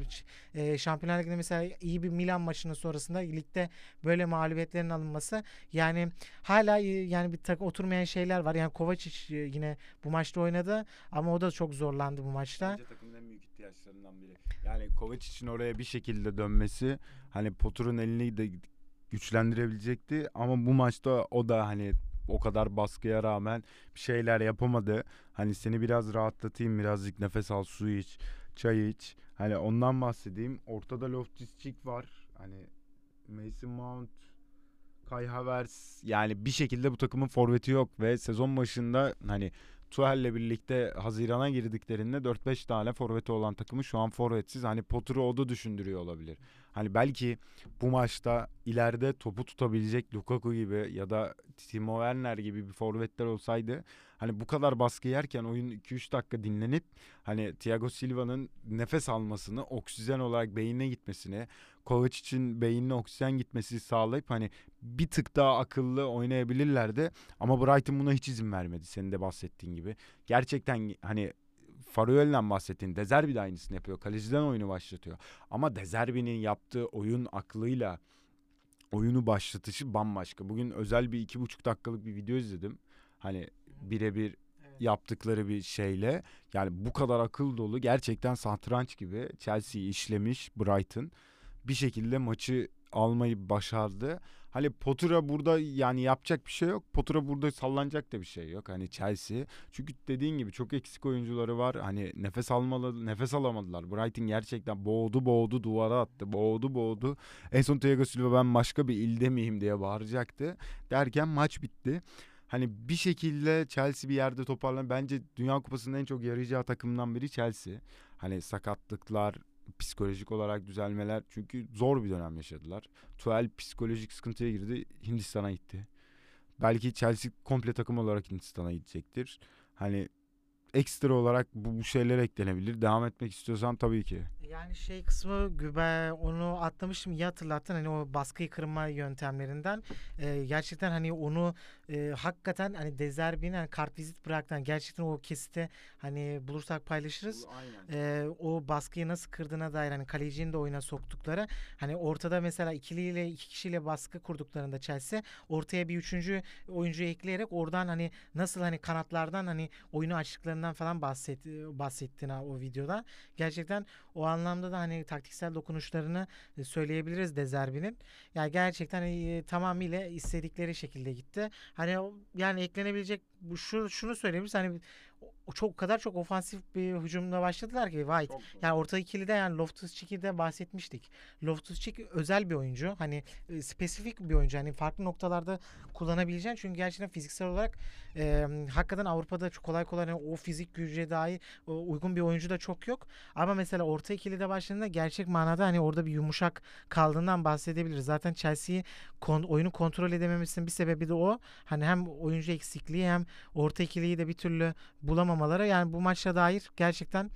e, Şampiyonlar Ligi'nde mesela iyi bir Milan maçının sonrasında ligde böyle mağlubiyetlerin alınması yani hala yani bir tak oturmayan şeyler var. Yani Kovacic e, yine bu maçta oynadı ama o da çok zorlandı bu maçta. Bence takımın en büyük ihtiyaçlarından biri. Yani Kovacic'in oraya bir şekilde dönmesi hani Potter'ın elini de güçlendirebilecekti ama bu maçta o da hani o kadar baskıya rağmen bir şeyler yapamadı. Hani seni biraz rahatlatayım, birazcık nefes al, su iç, çay iç. Hani ondan bahsedeyim. Ortada Loftus-Cheek var. Hani Mason Mount, Kai Havertz yani bir şekilde bu takımın forveti yok ve sezon başında hani Tuhel'le birlikte Haziran'a girdiklerinde 4-5 tane forveti olan takımı şu an forvetsiz. Hani Potter'ı o da düşündürüyor olabilir. Hani belki bu maçta ileride topu tutabilecek Lukaku gibi ya da Timo Werner gibi bir forvetler olsaydı hani bu kadar baskı yerken oyun 2-3 dakika dinlenip hani Thiago Silva'nın nefes almasını, oksijen olarak beynine gitmesini, Kovac için beynine oksijen gitmesi sağlayıp hani bir tık daha akıllı oynayabilirlerdi. Ama Brighton buna hiç izin vermedi senin de bahsettiğin gibi. Gerçekten hani Faruel'den bahsettiğin Dezerbi de aynısını yapıyor. Kaleciden oyunu başlatıyor. Ama Dezerbi'nin yaptığı oyun aklıyla oyunu başlatışı bambaşka. Bugün özel bir iki buçuk dakikalık bir video izledim. Hani birebir yaptıkları bir şeyle. Yani bu kadar akıl dolu gerçekten satranç gibi Chelsea'yi işlemiş Brighton. Bir şekilde maçı almayı başardı. Hani Potter'a burada yani yapacak bir şey yok. Potter'a burada sallanacak da bir şey yok. Hani Chelsea. Çünkü dediğin gibi çok eksik oyuncuları var. Hani nefes almalı, nefes alamadılar. Brighton gerçekten boğdu boğdu duvara attı. Boğdu boğdu. En son Thiago Silva ben başka bir ilde miyim diye bağıracaktı. Derken maç bitti. Hani bir şekilde Chelsea bir yerde toparlan. Bence Dünya Kupası'nın en çok yarayacağı takımından biri Chelsea. Hani sakatlıklar, psikolojik olarak düzelmeler çünkü zor bir dönem yaşadılar. Tuel psikolojik sıkıntıya girdi Hindistan'a gitti. Belki Chelsea komple takım olarak Hindistan'a gidecektir. Hani ekstra olarak bu, bu şeyler eklenebilir. Devam etmek istiyorsan tabii ki. Yani şey kısmı ben onu atlamıştım iyi hatırlattın hani o baskıyı kırma yöntemlerinden ee, gerçekten hani onu e, hakikaten hani Dezerbi'nin hani kart vizit bıraktan gerçekten o kesite hani bulursak paylaşırız. Ee, o baskıyı nasıl kırdığına dair hani kalecinin de oyuna soktukları hani ortada mesela ikiliyle iki kişiyle baskı kurduklarında Chelsea ortaya bir üçüncü oyuncu ekleyerek oradan hani nasıl hani kanatlardan hani oyunu açtıklarından falan bahset bahsettin o videoda. Gerçekten o anlamda da hani taktiksel dokunuşlarını e, söyleyebiliriz Dezerbi'nin. Yani gerçekten e, tamamıyla istedikleri şekilde gitti. Hani yani eklenebilecek bu şu şunu söyleyebiliriz. Hani o çok kadar çok ofansif bir hücumla başladılar ki White. Yani orta ikili de yani Loftus Cheek'i bahsetmiştik. Loftus Cheek özel bir oyuncu. Hani e, spesifik bir oyuncu. Hani farklı noktalarda kullanabileceğin çünkü gerçekten fiziksel olarak e, hakikaten Avrupa'da çok kolay kolay yani o fizik güce dahi uygun bir oyuncu da çok yok. Ama mesela orta ikili de başladığında gerçek manada hani orada bir yumuşak kaldığından bahsedebiliriz. Zaten Chelsea'yi kon, oyunu kontrol edememesinin bir sebebi de o. Hani hem oyuncu eksikliği hem orta ikiliyi de bir türlü bulamamaları yani bu maçla dair gerçekten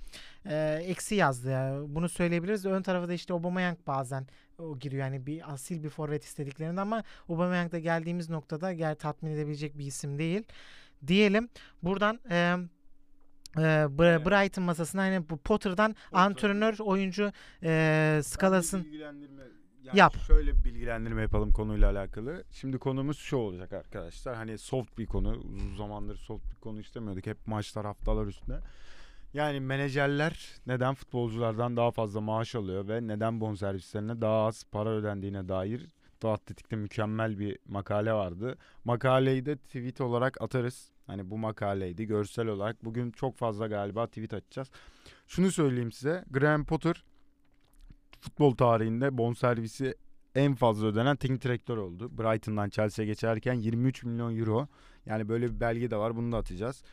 e, eksi yazdı. Yani. Bunu söyleyebiliriz. Ön tarafı da işte Aubameyang bazen o giriyor. Yani bir asil bir forvet istediklerinde ama Aubameyang da geldiğimiz noktada gel tatmin edebilecek bir isim değil. Diyelim buradan e, e, Brighton masasına hani bu Potter'dan Potter. antrenör oyuncu e, skalasın yani Yap. Şöyle bir bilgilendirme yapalım konuyla alakalı. Şimdi konumuz şu olacak arkadaşlar. Hani soft bir konu. Uzun zamandır soft bir konu istemiyorduk. Hep maçlar haftalar üstüne. Yani menajerler neden futbolculardan daha fazla maaş alıyor ve neden bonservislerine daha az para ödendiğine dair Doğu Atletik'te mükemmel bir makale vardı. Makaleyi de tweet olarak atarız. Hani bu makaleydi görsel olarak. Bugün çok fazla galiba tweet atacağız. Şunu söyleyeyim size. Graham Potter futbol tarihinde bonservisi en fazla ödenen teknik direktör oldu. Brighton'dan Chelsea'ye geçerken 23 milyon euro. Yani böyle bir belge de var. Bunu da atacağız.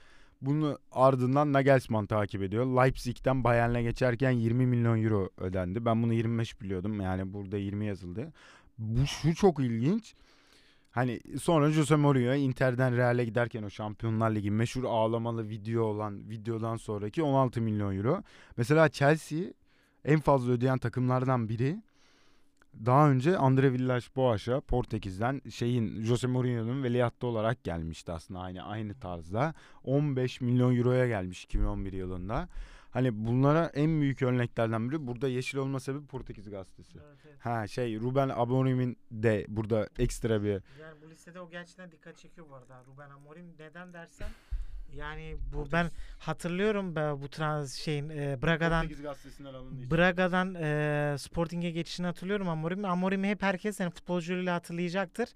Bunu ardından Nagelsmann takip ediyor. Leipzig'ten Bayern'e geçerken 20 milyon euro ödendi. Ben bunu 25 biliyordum. Yani burada 20 yazıldı. Bu şu çok ilginç. Hani sonra Jose Mourinho Inter'den Real'e giderken o Şampiyonlar Ligi meşhur ağlamalı video olan videodan sonraki 16 milyon euro. Mesela Chelsea en fazla ödeyen takımlardan biri. Daha önce Andre Villas-Boas'a Portekiz'den şeyin Jose Mourinho'nun veliahtı olarak gelmişti aslında aynı aynı tarzda. 15 milyon euroya gelmiş 2011 yılında. Hani bunlara en büyük örneklerden biri burada yeşil olma sebebi Portekiz gazetesi. Evet, evet. Ha şey Ruben Amorim'in de burada ekstra bir Yani bu listede o gerçekten dikkat çekiyor bu arada. Ruben Amorim neden dersen yani bu ben hatırlıyorum be bu trans şeyin e, Braga'dan. Braga'dan e, Sporting'e geçişini hatırlıyorum Amorim. Amorim'i hep herkes yani futbolcuyla hatırlayacaktır.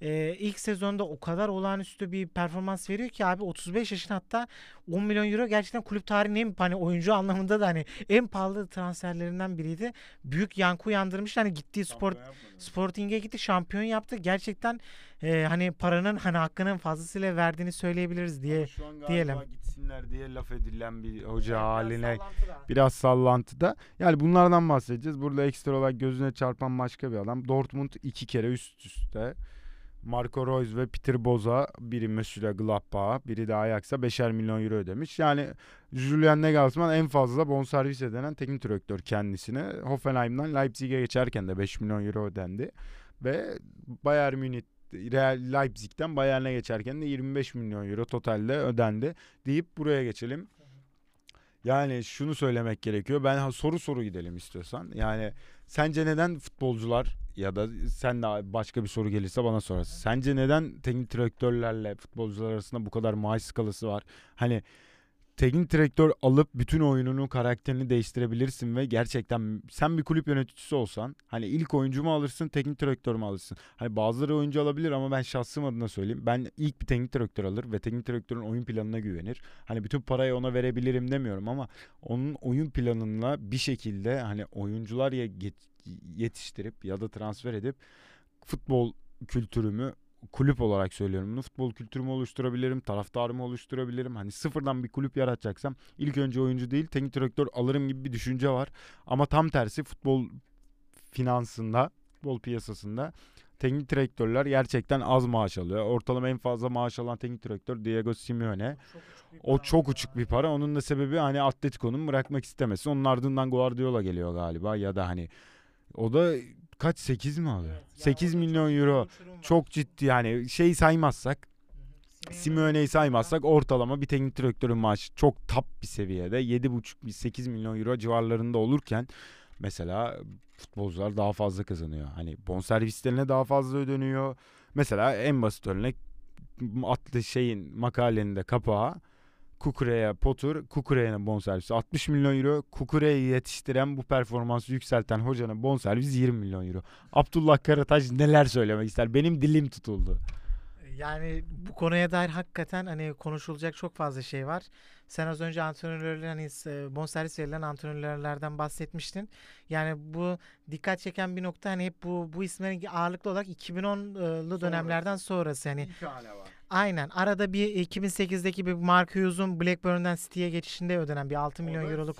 E, ilk sezonda o kadar olağanüstü bir performans veriyor ki abi 35 yaşın hatta 10 milyon euro gerçekten kulüp tarihinin en hani oyuncu anlamında da hani en pahalı transferlerinden biriydi. Büyük yankı uyandırmış. Hani gittiği spor. Sporting'e gitti şampiyon yaptı. Gerçekten e, hani paranın hani hakkının fazlasıyla verdiğini söyleyebiliriz diye. Ama şu an diyelim. gitsinler diye laf edilen bir hoca haline Biraz sallantıda. biraz sallantıda. Yani bunlardan bahsedeceğiz. Burada ekstra olarak gözüne çarpan başka bir adam. Dortmund iki kere üst üste. Marco Reus ve Peter Boza biri Mönchengladbach'a biri de Ajax'a 5'er milyon euro ödemiş. Yani Julian Nagelsmann en fazla bonservis ödenen teknik direktör kendisine. Hoffenheim'dan Leipzig'e geçerken de 5 milyon euro ödendi. Ve Bayern Münih Real Leipzig'ten Bayern'e geçerken de 25 milyon euro totalde ödendi deyip buraya geçelim. Yani şunu söylemek gerekiyor. Ben soru soru gidelim istiyorsan. Yani sence neden futbolcular ya da sen de başka bir soru gelirse bana sorarsın. Sence neden teknik direktörlerle futbolcular arasında bu kadar maaş skalası var? Hani teknik direktör alıp bütün oyununu, karakterini değiştirebilirsin ve gerçekten sen bir kulüp yöneticisi olsan hani ilk oyuncu mu alırsın, teknik direktör mü alırsın? Hani bazıları oyuncu alabilir ama ben şahsım adına söyleyeyim. Ben ilk bir teknik direktör alır ve teknik direktörün oyun planına güvenir. Hani bütün parayı ona verebilirim demiyorum ama onun oyun planına bir şekilde hani oyuncular ya yetiştirip ya da transfer edip futbol kültürümü kulüp olarak söylüyorum bunu. Futbol kültürümü oluşturabilirim, taraftarımı oluşturabilirim. Hani sıfırdan bir kulüp yaratacaksam ilk önce oyuncu değil teknik direktör alırım gibi bir düşünce var. Ama tam tersi futbol finansında, futbol piyasasında teknik direktörler gerçekten az maaş alıyor. Ortalama en fazla maaş alan teknik direktör Diego Simeone. O çok uçuk bir para. Onun da sebebi hani Atletico'nun bırakmak istemesi. Onun ardından Guardiola geliyor galiba ya da hani o da kaç 8 mi alıyor? 8 milyon euro. Çok ciddi yani şey saymazsak Simeone'yi saymazsak ortalama bir teknik direktörün maaşı çok top bir seviyede 7,5 8 milyon euro civarlarında olurken mesela futbolcular daha fazla kazanıyor. Hani bonservislerine daha fazla ödeniyor. Mesela en basit örnek atlı şeyin makalenin de kapağı Kukure'ye Potur, Kukure'nin bonservisi 60 milyon euro. Kukure'yi yetiştiren bu performansı yükselten hocanın bonservisi 20 milyon euro. Abdullah Karataş neler söylemek ister? Benim dilim tutuldu. Yani bu konuya dair hakikaten hani konuşulacak çok fazla şey var. Sen az önce antrenörlerin hani e, bonservis verilen antrenörlerden bahsetmiştin. Yani bu dikkat çeken bir nokta hani hep bu bu isimlerin ağırlıklı olarak 2010'lu dönemlerden sonrası hani Bir tane var. Aynen arada bir 2008'deki bir Mark Hughes'un Blackburn'dan City'ye geçişinde ödenen bir 6 milyon euroluk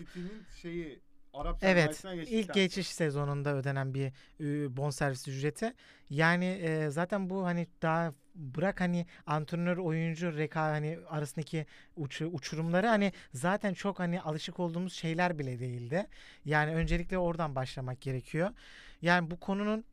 şeyi Arap Evet, ilk geçiş sezonunda ödenen bir e, bonservis ücreti. Yani e, zaten bu hani daha bırak hani antrenör oyuncu reka hani arasındaki uç, uçurumları hani zaten çok hani alışık olduğumuz şeyler bile değildi. Yani öncelikle oradan başlamak gerekiyor. Yani bu konunun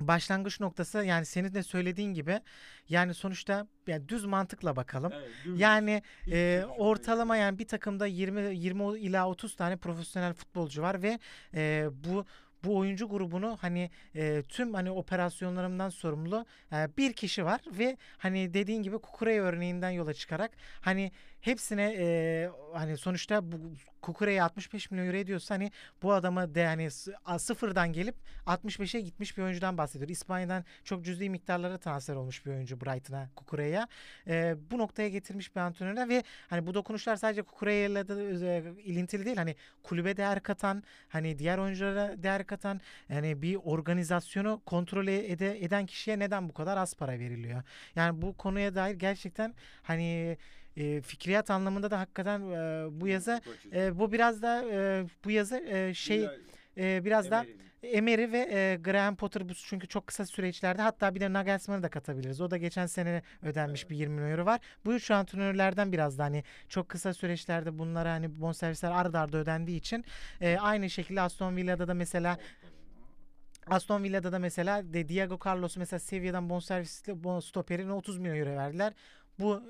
başlangıç noktası yani senin de söylediğin gibi yani sonuçta yani düz mantıkla bakalım. Yani e, ortalama yani bir takımda 20 20 ila 30 tane profesyonel futbolcu var ve e, bu bu oyuncu grubunu hani e, tüm hani operasyonlarımdan sorumlu e, bir kişi var ve hani dediğin gibi Kukurey örneğinden yola çıkarak hani hepsine e, hani sonuçta bu Kukure'ye 65 milyon euro ediyorsa hani bu adama de hani sıfırdan gelip 65'e gitmiş bir oyuncudan bahsediyor. İspanya'dan çok cüzi miktarlara transfer olmuş bir oyuncu Brighton'a, Kukure'ye. Ee, bu noktaya getirmiş bir antrenöre ve hani bu dokunuşlar sadece Kukure'yle de e, ilintili değil. Hani kulübe değer katan, hani diğer oyunculara değer katan, yani bir organizasyonu kontrol ede, eden kişiye neden bu kadar az para veriliyor? Yani bu konuya dair gerçekten hani e, fikriyat anlamında da hakikaten e, bu yazı e, bu biraz da e, bu yazı e, şey e, biraz da Emery ve e, Graham Potter bu çünkü çok kısa süreçlerde hatta bir de Nagelsmann'ı da katabiliriz. O da geçen sene ödenmiş bir 20 milyon euro var. Bu üç antrenörlerden biraz da hani çok kısa süreçlerde bunlara hani bonservisler ard arda ödendiği için e, aynı şekilde Aston Villa'da da mesela Aston Villa'da da mesela de Diego Carlos mesela Sevilla'dan bonservisli bon stoperine 30 milyon euro verdiler. Bu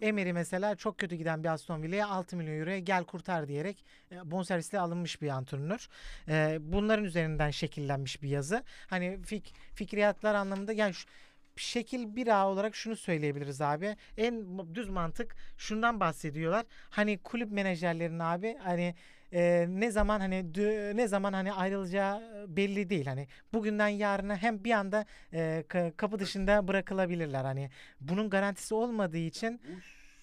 Emery mesela çok kötü giden bir Aston Villa'ya 6 milyon euroya gel kurtar diyerek e, bonservisle alınmış bir antrenör. E, bunların üzerinden şekillenmiş bir yazı. Hani fik, fikriyatlar anlamında yani şu, şekil bir A olarak şunu söyleyebiliriz abi. En düz mantık şundan bahsediyorlar. Hani kulüp menajerlerinin abi hani e, ne zaman hani dü- ne zaman hani ayrılacağı belli değil. Hani bugünden yarına hem bir anda e, ka- kapı dışında bırakılabilirler. Hani bunun garantisi olmadığı için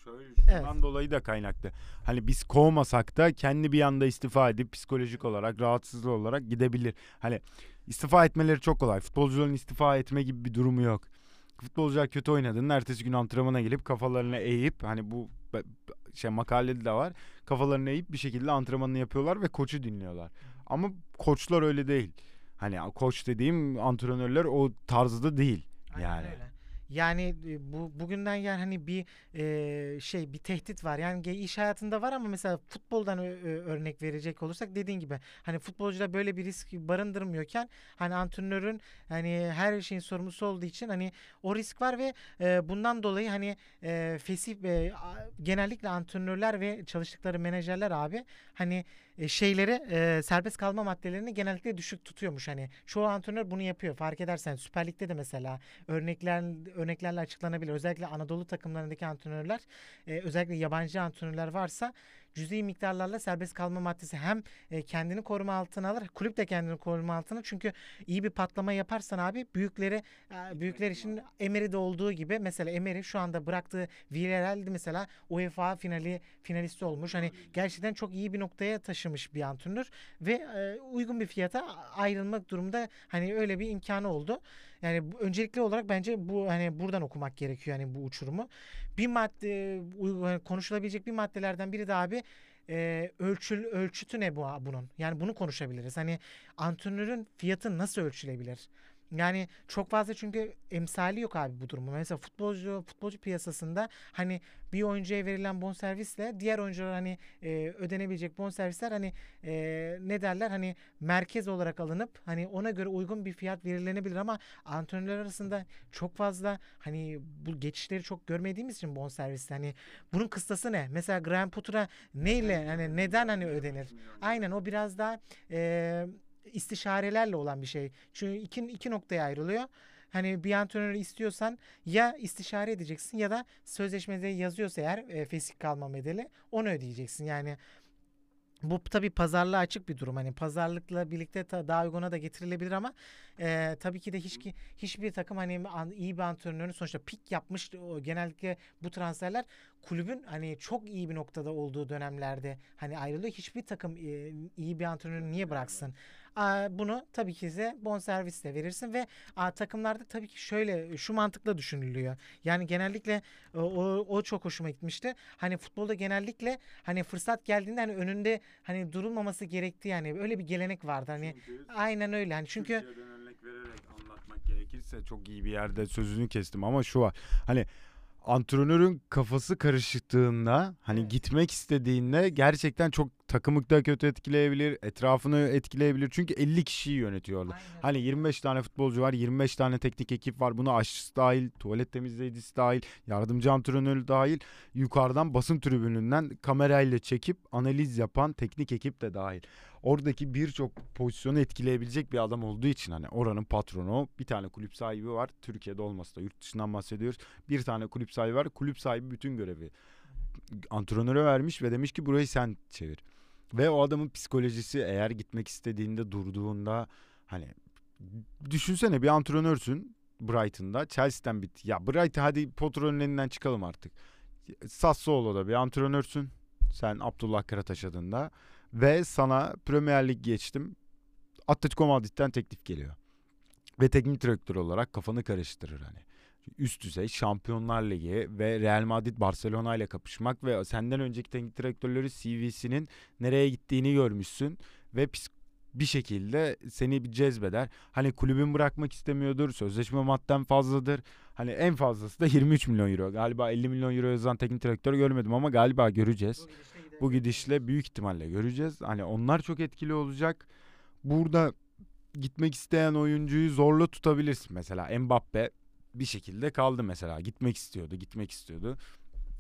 şöyle Evet. şundan dolayı da kaynaklı. Hani biz kovmasak da kendi bir anda istifa edip psikolojik olarak rahatsızlığı olarak gidebilir. Hani istifa etmeleri çok kolay. Futbolcuların istifa etme gibi bir durumu yok. Futbolcular kötü oynadığında ertesi gün antrenmana gelip kafalarını eğip hani bu şey makalede de var. Kafalarını eğip bir şekilde antrenmanını yapıyorlar ve koçu dinliyorlar. Ama koçlar öyle değil. Hani koç dediğim antrenörler o tarzda değil. Aynen Yani. öyle. Yani e, bu bugünden yani hani bir e, şey bir tehdit var. Yani iş hayatında var ama mesela futboldan örnek verecek olursak dediğin gibi hani futbolcuda böyle bir risk barındırmıyorken hani antrenörün hani her şeyin sorumlusu olduğu için hani o risk var ve e, bundan dolayı hani e, fesih e, genellikle antrenörler ve çalıştıkları menajerler abi hani e, şeyleri e, serbest kalma maddelerini genellikle düşük tutuyormuş hani çoğu antrenör bunu yapıyor fark edersen Süper Lig'de de mesela örnekler örneklerle açıklanabilir. Özellikle Anadolu takımlarındaki antrenörler, e, özellikle yabancı antrenörler varsa cüzi miktarlarla serbest kalma maddesi hem e, kendini koruma altına alır, kulüp de kendini koruma altına. Çünkü iyi bir patlama yaparsan abi büyükleri e, büyükler için Emery'de olduğu gibi mesela Emery şu anda bıraktığı Villarreal'de mesela UEFA finali finalisti olmuş. Hani gerçekten çok iyi bir noktaya taşımış bir antrenör ve e, uygun bir fiyata ayrılmak durumunda hani öyle bir imkanı oldu. Yani öncelikli olarak bence bu hani buradan okumak gerekiyor yani bu uçurumu. Bir madde uy- hani konuşulabilecek bir maddelerden biri de abi e, ölçül ölçütü ne bu bunun? Yani bunu konuşabiliriz. Hani antrenörün fiyatı nasıl ölçülebilir? Yani çok fazla çünkü emsali yok abi bu durumu. Mesela futbolcu futbolcu piyasasında hani bir oyuncuya verilen bonservisle diğer oyuncular hani e, ödenebilecek bonservisler hani e, ne derler hani merkez olarak alınıp hani ona göre uygun bir fiyat belirlenebilir ama antrenörler arasında çok fazla hani bu geçişleri çok görmediğimiz için bonservis hani bunun kıstası ne? Mesela Graham Potter'a neyle hani neden hani ödenir? Aynen o biraz daha e, istişarelerle olan bir şey. Çünkü iki, iki noktaya ayrılıyor. Hani bir antrenörü istiyorsan ya istişare edeceksin ya da sözleşmede yazıyorsa eğer e, fesih kalma bedeli onu ödeyeceksin. Yani bu tabii pazarlığa açık bir durum. Hani pazarlıkla birlikte ta- daha uyguna da getirilebilir ama e, tabii ki de hiç ki hiçbir takım hani an- iyi bir antrenörün sonuçta pik yapmış o, genellikle bu transferler kulübün hani çok iyi bir noktada olduğu dönemlerde hani ayrılıyor. Hiçbir takım e, iyi bir antrenörü niye bıraksın? Bunu tabii ki de bonservisle verirsin ve takımlarda tabii ki şöyle şu mantıkla düşünülüyor. Yani genellikle o, o, o çok hoşuma gitmişti. Hani futbolda genellikle hani fırsat geldiğinde hani önünde hani durulmaması gerektiği yani öyle bir gelenek vardı. Hani aynen öyle. Hani çünkü Türkiye'den örnek vererek anlatmak gerekirse çok iyi bir yerde sözünü kestim ama şu var. Hani antrenörün kafası karıştığında hani Evet. gitmek istediğinde gerçekten çok takımı da kötü etkileyebilir, etrafını etkileyebilir. Çünkü 50 kişiyi yönetiyor orada. Aynen Hani öyle. 25 tane futbolcu var, 25 tane teknik ekip var. Buna aşçısı dahil, tuvalet temizleyicisi dahil, yardımcı antrenörü dahil. Yukarıdan basın tribününden kamerayla çekip analiz yapan teknik ekip de dahil. Oradaki birçok pozisyonu etkileyebilecek bir adam olduğu için hani oranın patronu bir tane kulüp sahibi var. Türkiye'de olmasa da yurt dışından bahsediyoruz. Bir tane kulüp sahibi var. Kulüp sahibi bütün görevi antrenöre vermiş ve demiş ki burayı sen çevir. Ve o adamın psikolojisi eğer gitmek istediğinde durduğunda hani düşünsene bir antrenörsün Brighton'da Chelsea'den bit. Ya Brighton hadi Potter'ın elinden çıkalım artık. Sassuolo'da bir antrenörsün. Sen Abdullah Karataş adında ve sana Premier Lig geçtim. Atletico Madrid'den teklif geliyor. Ve teknik direktör olarak kafanı karıştırır hani. Üst düzey Şampiyonlar Ligi ve Real Madrid Barcelona ile kapışmak ve senden önceki teknik direktörleri CV'sinin nereye gittiğini görmüşsün ve bir şekilde seni bir cezbeder. Hani kulübün bırakmak istemiyordur. Sözleşme madden fazladır. Hani en fazlası da 23 milyon euro. Galiba 50 milyon euro yazan teknik direktör görmedim ama galiba göreceğiz. Bu gidişle büyük ihtimalle göreceğiz. Hani onlar çok etkili olacak. Burada gitmek isteyen oyuncuyu zorla tutabilirsin. Mesela Mbappe bir şekilde kaldı mesela. Gitmek istiyordu, gitmek istiyordu.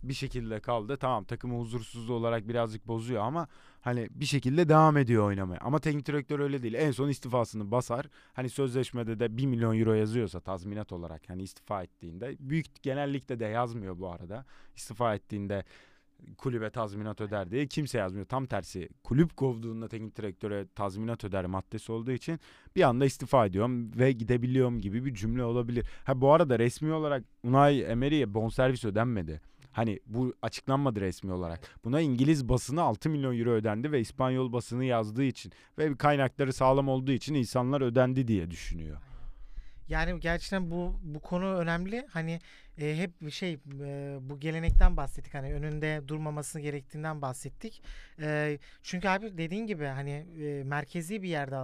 Bir şekilde kaldı. Tamam takımı huzursuz olarak birazcık bozuyor ama hani bir şekilde devam ediyor oynamaya. Ama teknik direktör öyle değil. En son istifasını basar. Hani sözleşmede de 1 milyon euro yazıyorsa tazminat olarak hani istifa ettiğinde büyük genellikle de yazmıyor bu arada. İstifa ettiğinde kulübe tazminat öder diye kimse yazmıyor. Tam tersi kulüp kovduğunda teknik direktöre tazminat öder maddesi olduğu için bir anda istifa ediyorum ve gidebiliyorum gibi bir cümle olabilir. Ha bu arada resmi olarak Unai Emery'e bonservis ödenmedi. Hani bu açıklanmadı resmi olarak. Buna İngiliz basını 6 milyon euro ödendi ve İspanyol basını yazdığı için ve kaynakları sağlam olduğu için insanlar ödendi diye düşünüyor. Yani gerçekten bu bu konu önemli. Hani e, hep şey e, bu gelenekten bahsettik. Hani önünde durmaması gerektiğinden bahsettik. E, çünkü abi dediğin gibi hani e, merkezi bir yerde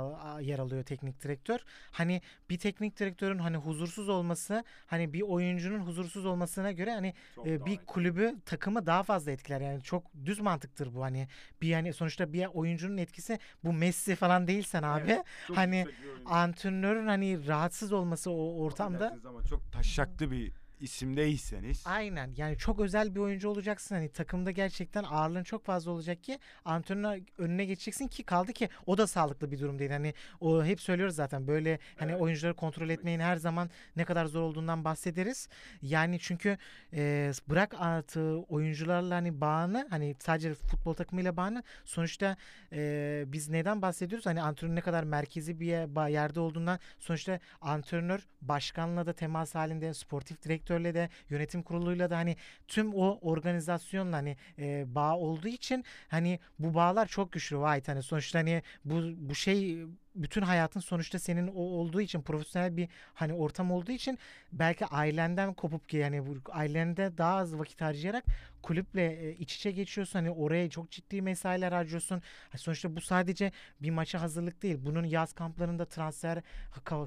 yer alıyor teknik direktör. Hani bir teknik direktörün hani huzursuz olması hani bir oyuncunun huzursuz olmasına göre hani e, bir kulübü takımı daha fazla etkiler. Yani çok düz mantıktır bu hani bir yani sonuçta bir oyuncunun etkisi bu Messi falan değilsen abi evet, hani antrenörün hani rahatsız olması o ortamda ama çok taşaklı bir isimdeyseniz. Aynen yani çok özel bir oyuncu olacaksın hani takımda gerçekten ağırlığın çok fazla olacak ki antrenör önüne geçeceksin ki kaldı ki o da sağlıklı bir durum değil. Hani o hep söylüyoruz zaten böyle hani evet. oyuncuları kontrol etmeyin her zaman ne kadar zor olduğundan bahsederiz. Yani çünkü e, bırak artı oyuncularla hani bağını hani sadece futbol takımıyla bağını sonuçta e, biz neden bahsediyoruz? Hani antrenör ne kadar merkezi bir yerde olduğundan sonuçta antrenör başkanla da temas halinde sportif direktör direktörle de yönetim kuruluyla da hani tüm o organizasyonla hani e, bağ olduğu için hani bu bağlar çok güçlü. White hani sonuçta hani bu bu şey bütün hayatın sonuçta senin o olduğu için profesyonel bir hani ortam olduğu için belki ailenden kopup ki yani bu ailende daha az vakit harcayarak kulüple e, iç içe geçiyorsun. Hani oraya çok ciddi mesailer harcıyorsun. sonuçta bu sadece bir maça hazırlık değil. Bunun yaz kamplarında transfer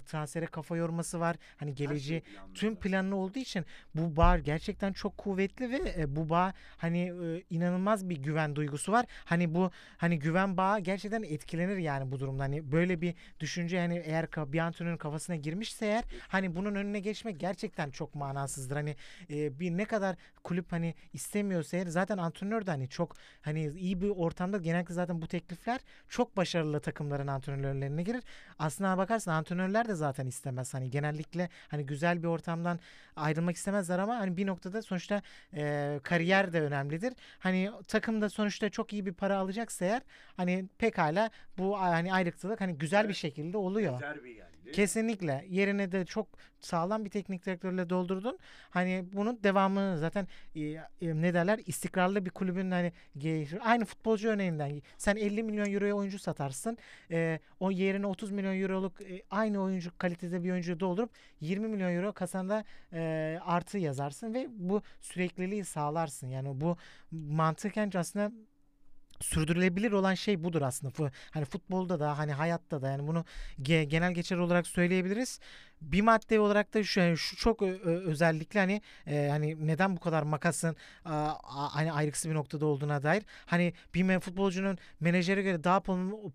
transfere kafa yorması var. Hani geleceği şey tüm planlı olduğu için bu bağ gerçekten çok kuvvetli ve e, bu bağ hani e, inanılmaz bir güven duygusu var. Hani bu hani güven bağı gerçekten etkilenir yani bu durumda. Hani böyle bir düşünce hani eğer bir antrenörün kafasına girmişse eğer hani bunun önüne geçmek gerçekten çok manasızdır. Hani bir ne kadar kulüp hani istemiyor istemiyorsa eğer zaten antrenör de hani çok hani iyi bir ortamda genellikle zaten bu teklifler çok başarılı takımların antrenörlerine girer. Aslına bakarsan antrenörler de zaten istemez. Hani genellikle hani güzel bir ortamdan ayrılmak istemezler ama hani bir noktada sonuçta e, kariyer de önemlidir. Hani takımda sonuçta çok iyi bir para alacaksa eğer hani pekala bu hani ayrıktılık hani güzel bir şekilde oluyor. Geldi. Kesinlikle. Yerine de çok sağlam bir teknik direktörle doldurdun. Hani bunun devamını zaten e, e, ne derler istikrarlı bir kulübün hani aynı futbolcu örneğinden sen 50 milyon euroya oyuncu satarsın. E, o yerine 30 milyon euroluk e, aynı oyuncu kalitede bir oyuncu doldurup 20 milyon euro kasanda e, artı yazarsın ve bu sürekliliği sağlarsın. Yani bu mantıken aslında sürdürülebilir olan şey budur aslında. Hani futbolda da hani hayatta da yani bunu genel geçer olarak söyleyebiliriz bir madde olarak da şu yani şu çok özellikle hani e, hani neden bu kadar makasın a, hani ayrıksı bir noktada olduğuna dair hani bir futbolcunun menajere göre daha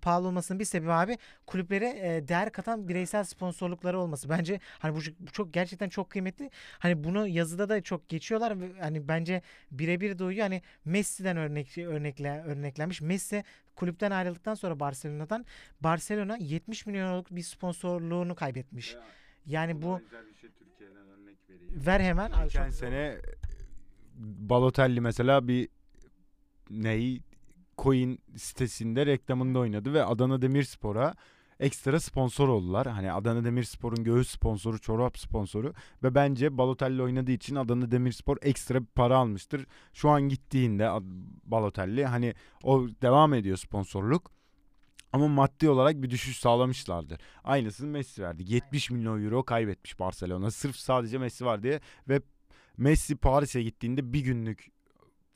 pahalı olmasının bir sebebi abi kulüplere e, değer katan bireysel sponsorlukları olması. Bence hani bu, bu çok gerçekten çok kıymetli. Hani bunu yazıda da çok geçiyorlar hani bence birebir de Hani Messi'den örnek örnekle örneklenmiş. Messi kulüpten ayrıldıktan sonra Barcelona'dan Barcelona 70 milyonluk bir sponsorluğunu kaybetmiş. Ya. Yani bu şey Ver hemen. Geçen sene Balotelli mesela bir ney coin sitesinde reklamında oynadı ve Adana Demirspor'a ekstra sponsor oldular. Hani Adana Demirspor'un göğüs sponsoru, çorap sponsoru ve bence Balotelli oynadığı için Adana Demirspor ekstra bir para almıştır. Şu an gittiğinde Balotelli hani o devam ediyor sponsorluk. Ama maddi olarak bir düşüş sağlamışlardır. Aynısını Messi verdi. 70 milyon euro kaybetmiş Barcelona. Sırf sadece Messi var diye ve Messi Paris'e gittiğinde bir günlük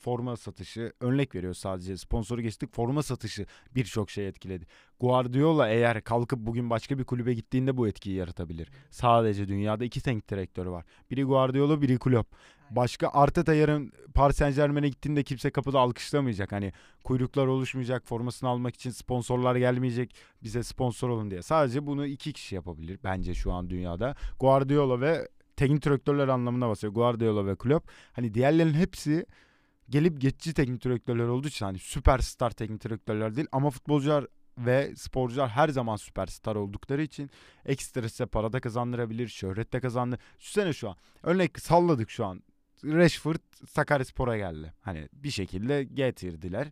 forma satışı örnek veriyor sadece sponsoru geçtik forma satışı birçok şey etkiledi. Guardiola eğer kalkıp bugün başka bir kulübe gittiğinde bu etkiyi yaratabilir. Sadece dünyada iki teknik direktörü var. Biri Guardiola biri Klopp. Başka Arteta yarın Paris Saint Germain'e gittiğinde kimse kapıda alkışlamayacak. Hani kuyruklar oluşmayacak, formasını almak için sponsorlar gelmeyecek bize sponsor olun diye. Sadece bunu iki kişi yapabilir bence şu an dünyada. Guardiola ve teknik direktörler anlamına basıyor. Guardiola ve Klopp. Hani diğerlerin hepsi gelip geçici teknik direktörler olduğu için hani süperstar teknik direktörler değil ama futbolcular ve sporcular her zaman süperstar oldukları için ekstra size para da kazandırabilir, şöhret de kazandır. Düşünsene şu an. Örnek salladık şu an. Rashford Sakaryaspor'a geldi. Hani bir şekilde getirdiler.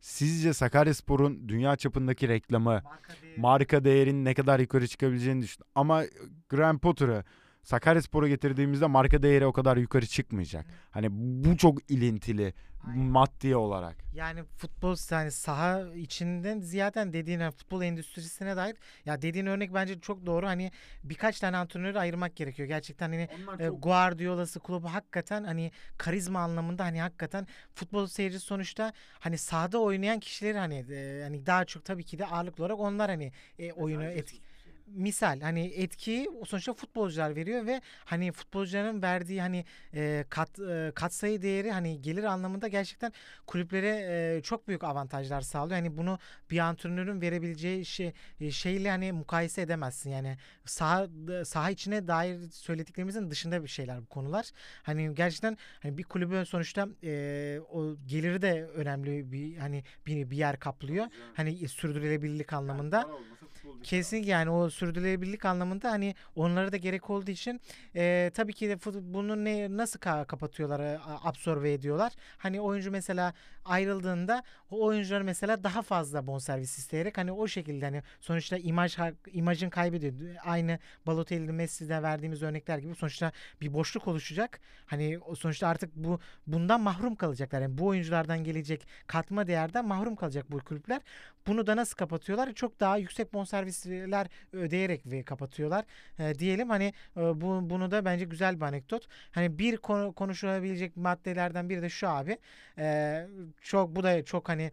Sizce Sakaryaspor'un dünya çapındaki reklamı, marka, değeri. marka değerinin ne kadar yukarı çıkabileceğini düşün. Ama Graham Potter'ı Sakaryaspor'a getirdiğimizde marka değeri o kadar yukarı çıkmayacak. Hani bu çok ilintili Aynen. maddi olarak. Yani futbol yani saha içinden ziyaden dediğin yani futbol endüstrisine dair ya dediğin örnek bence çok doğru. Hani birkaç tane antrenörü ayırmak gerekiyor. Gerçekten hani e, çok... Guardiola'sı kulübü hakikaten hani karizma anlamında hani hakikaten futbol seyircisi sonuçta hani sahada oynayan kişileri hani e, hani daha çok tabii ki de ağırlıklı olarak onlar hani e, oyunu etki misal hani etkiyi sonuçta futbolcular veriyor ve hani futbolcuların verdiği hani e, kat e, katsayı değeri hani gelir anlamında gerçekten kulüplere e, çok büyük avantajlar sağlıyor. Hani bunu bir antrenörün verebileceği şey şeyle hani mukayese edemezsin. Yani saha saha içine dair söylediklerimizin dışında bir şeyler bu konular. Hani gerçekten hani bir kulübün sonuçta e, o geliri de önemli bir hani bir, bir yer kaplıyor. Hani sürdürülebilirlik anlamında. Yani Kesinlikle yani o sürdürülebilirlik anlamında hani onlara da gerek olduğu için e, tabii ki de bunu ne nasıl ka- kapatıyorlar, e, absorbe ediyorlar. Hani oyuncu mesela ayrıldığında o oyuncular mesela daha fazla bonservis isteyerek hani o şekilde hani sonuçta imaj imajın kaybediyor. Aynı Balotelli Messi'de verdiğimiz örnekler gibi sonuçta bir boşluk oluşacak. Hani sonuçta artık bu bundan mahrum kalacaklar. Yani bu oyunculardan gelecek katma değerden mahrum kalacak bu kulüpler. Bunu da nasıl kapatıyorlar? Çok daha yüksek bonservisler ödeyerek ve kapatıyorlar. E, diyelim hani e, bu bunu da bence güzel bir anekdot. Hani bir konu konuşulabilecek maddelerden biri de şu abi. E, çok bu da çok hani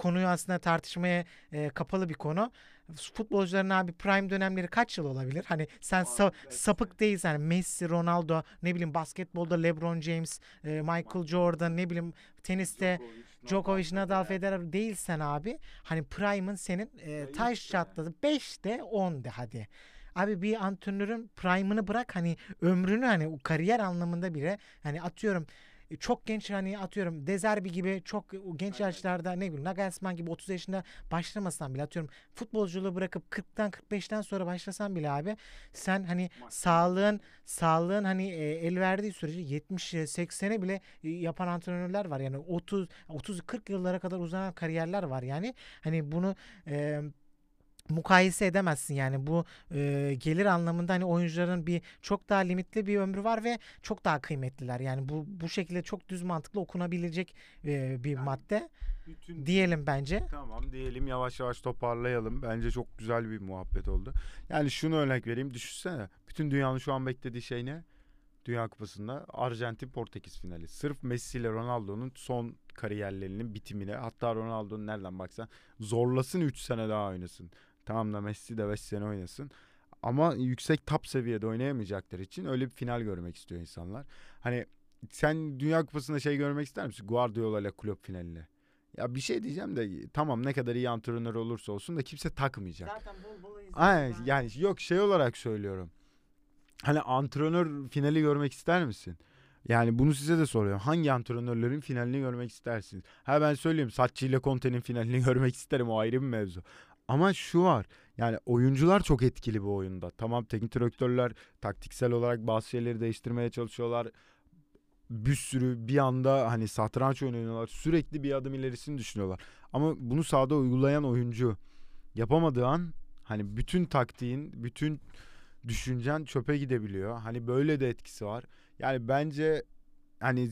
konuyu aslında tartışmaya e, kapalı bir konu. Futbolcuların abi prime dönemleri kaç yıl olabilir? Hani sen sa- sapık değilsen hani Messi, Ronaldo, ne bileyim basketbolda LeBron James, e, Michael Jordan, ne bileyim teniste Djokovic, Nadal, Federer değilsen abi hani prime'ın senin e, taş çatladı 5 de 10 de hadi. Abi bir antrenörün prime'ını bırak hani ömrünü hani o kariyer anlamında bile hani atıyorum çok genç hani atıyorum Dezerbi gibi çok genç yaşlarda ne bileyim Nagelsmann gibi 30 yaşında başlamasan bile atıyorum futbolculuğu bırakıp 40'tan 45'ten sonra başlasan bile abi sen hani Maç. sağlığın sağlığın hani e, el verdiği sürece 70 80'e bile e, yapan antrenörler var. Yani 30 30 40 yıllara kadar uzanan kariyerler var. Yani hani bunu e, mukayese edemezsin yani bu e, gelir anlamında hani oyuncuların bir çok daha limitli bir ömrü var ve çok daha kıymetliler yani bu bu şekilde çok düz mantıklı okunabilecek e, bir yani madde bütün diyelim bence. Tamam diyelim yavaş yavaş toparlayalım bence çok güzel bir muhabbet oldu yani şunu örnek vereyim düşünsene bütün dünyanın şu an beklediği şey ne? Dünya Kupası'nda Arjantin Portekiz finali. Sırf Messi ile Ronaldo'nun son kariyerlerinin bitimine hatta Ronaldo'nun nereden baksan zorlasın 3 sene daha oynasın. Tamam da Messi de 5 sene oynasın. Ama yüksek top seviyede oynayamayacakları için öyle bir final görmek istiyor insanlar. Hani sen Dünya Kupası'nda şey görmek ister misin? Guardiola ile Klopp finalini. Ya bir şey diyeceğim de tamam ne kadar iyi antrenör olursa olsun da kimse takmayacak. Zaten bol bol Aynen, yani yok şey olarak söylüyorum. Hani antrenör finali görmek ister misin? Yani bunu size de soruyorum. Hangi antrenörlerin finalini görmek istersiniz? Ha ben söyleyeyim. Satçı ile Conte'nin finalini görmek isterim. O ayrı bir mevzu. Ama şu var. Yani oyuncular çok etkili bu oyunda. Tamam teknik direktörler taktiksel olarak bazı şeyleri değiştirmeye çalışıyorlar. bir sürü bir anda hani satranç oynuyorlar. Sürekli bir adım ilerisini düşünüyorlar. Ama bunu sahada uygulayan oyuncu yapamadığı an hani bütün taktiğin, bütün düşüncen çöpe gidebiliyor. Hani böyle de etkisi var. Yani bence hani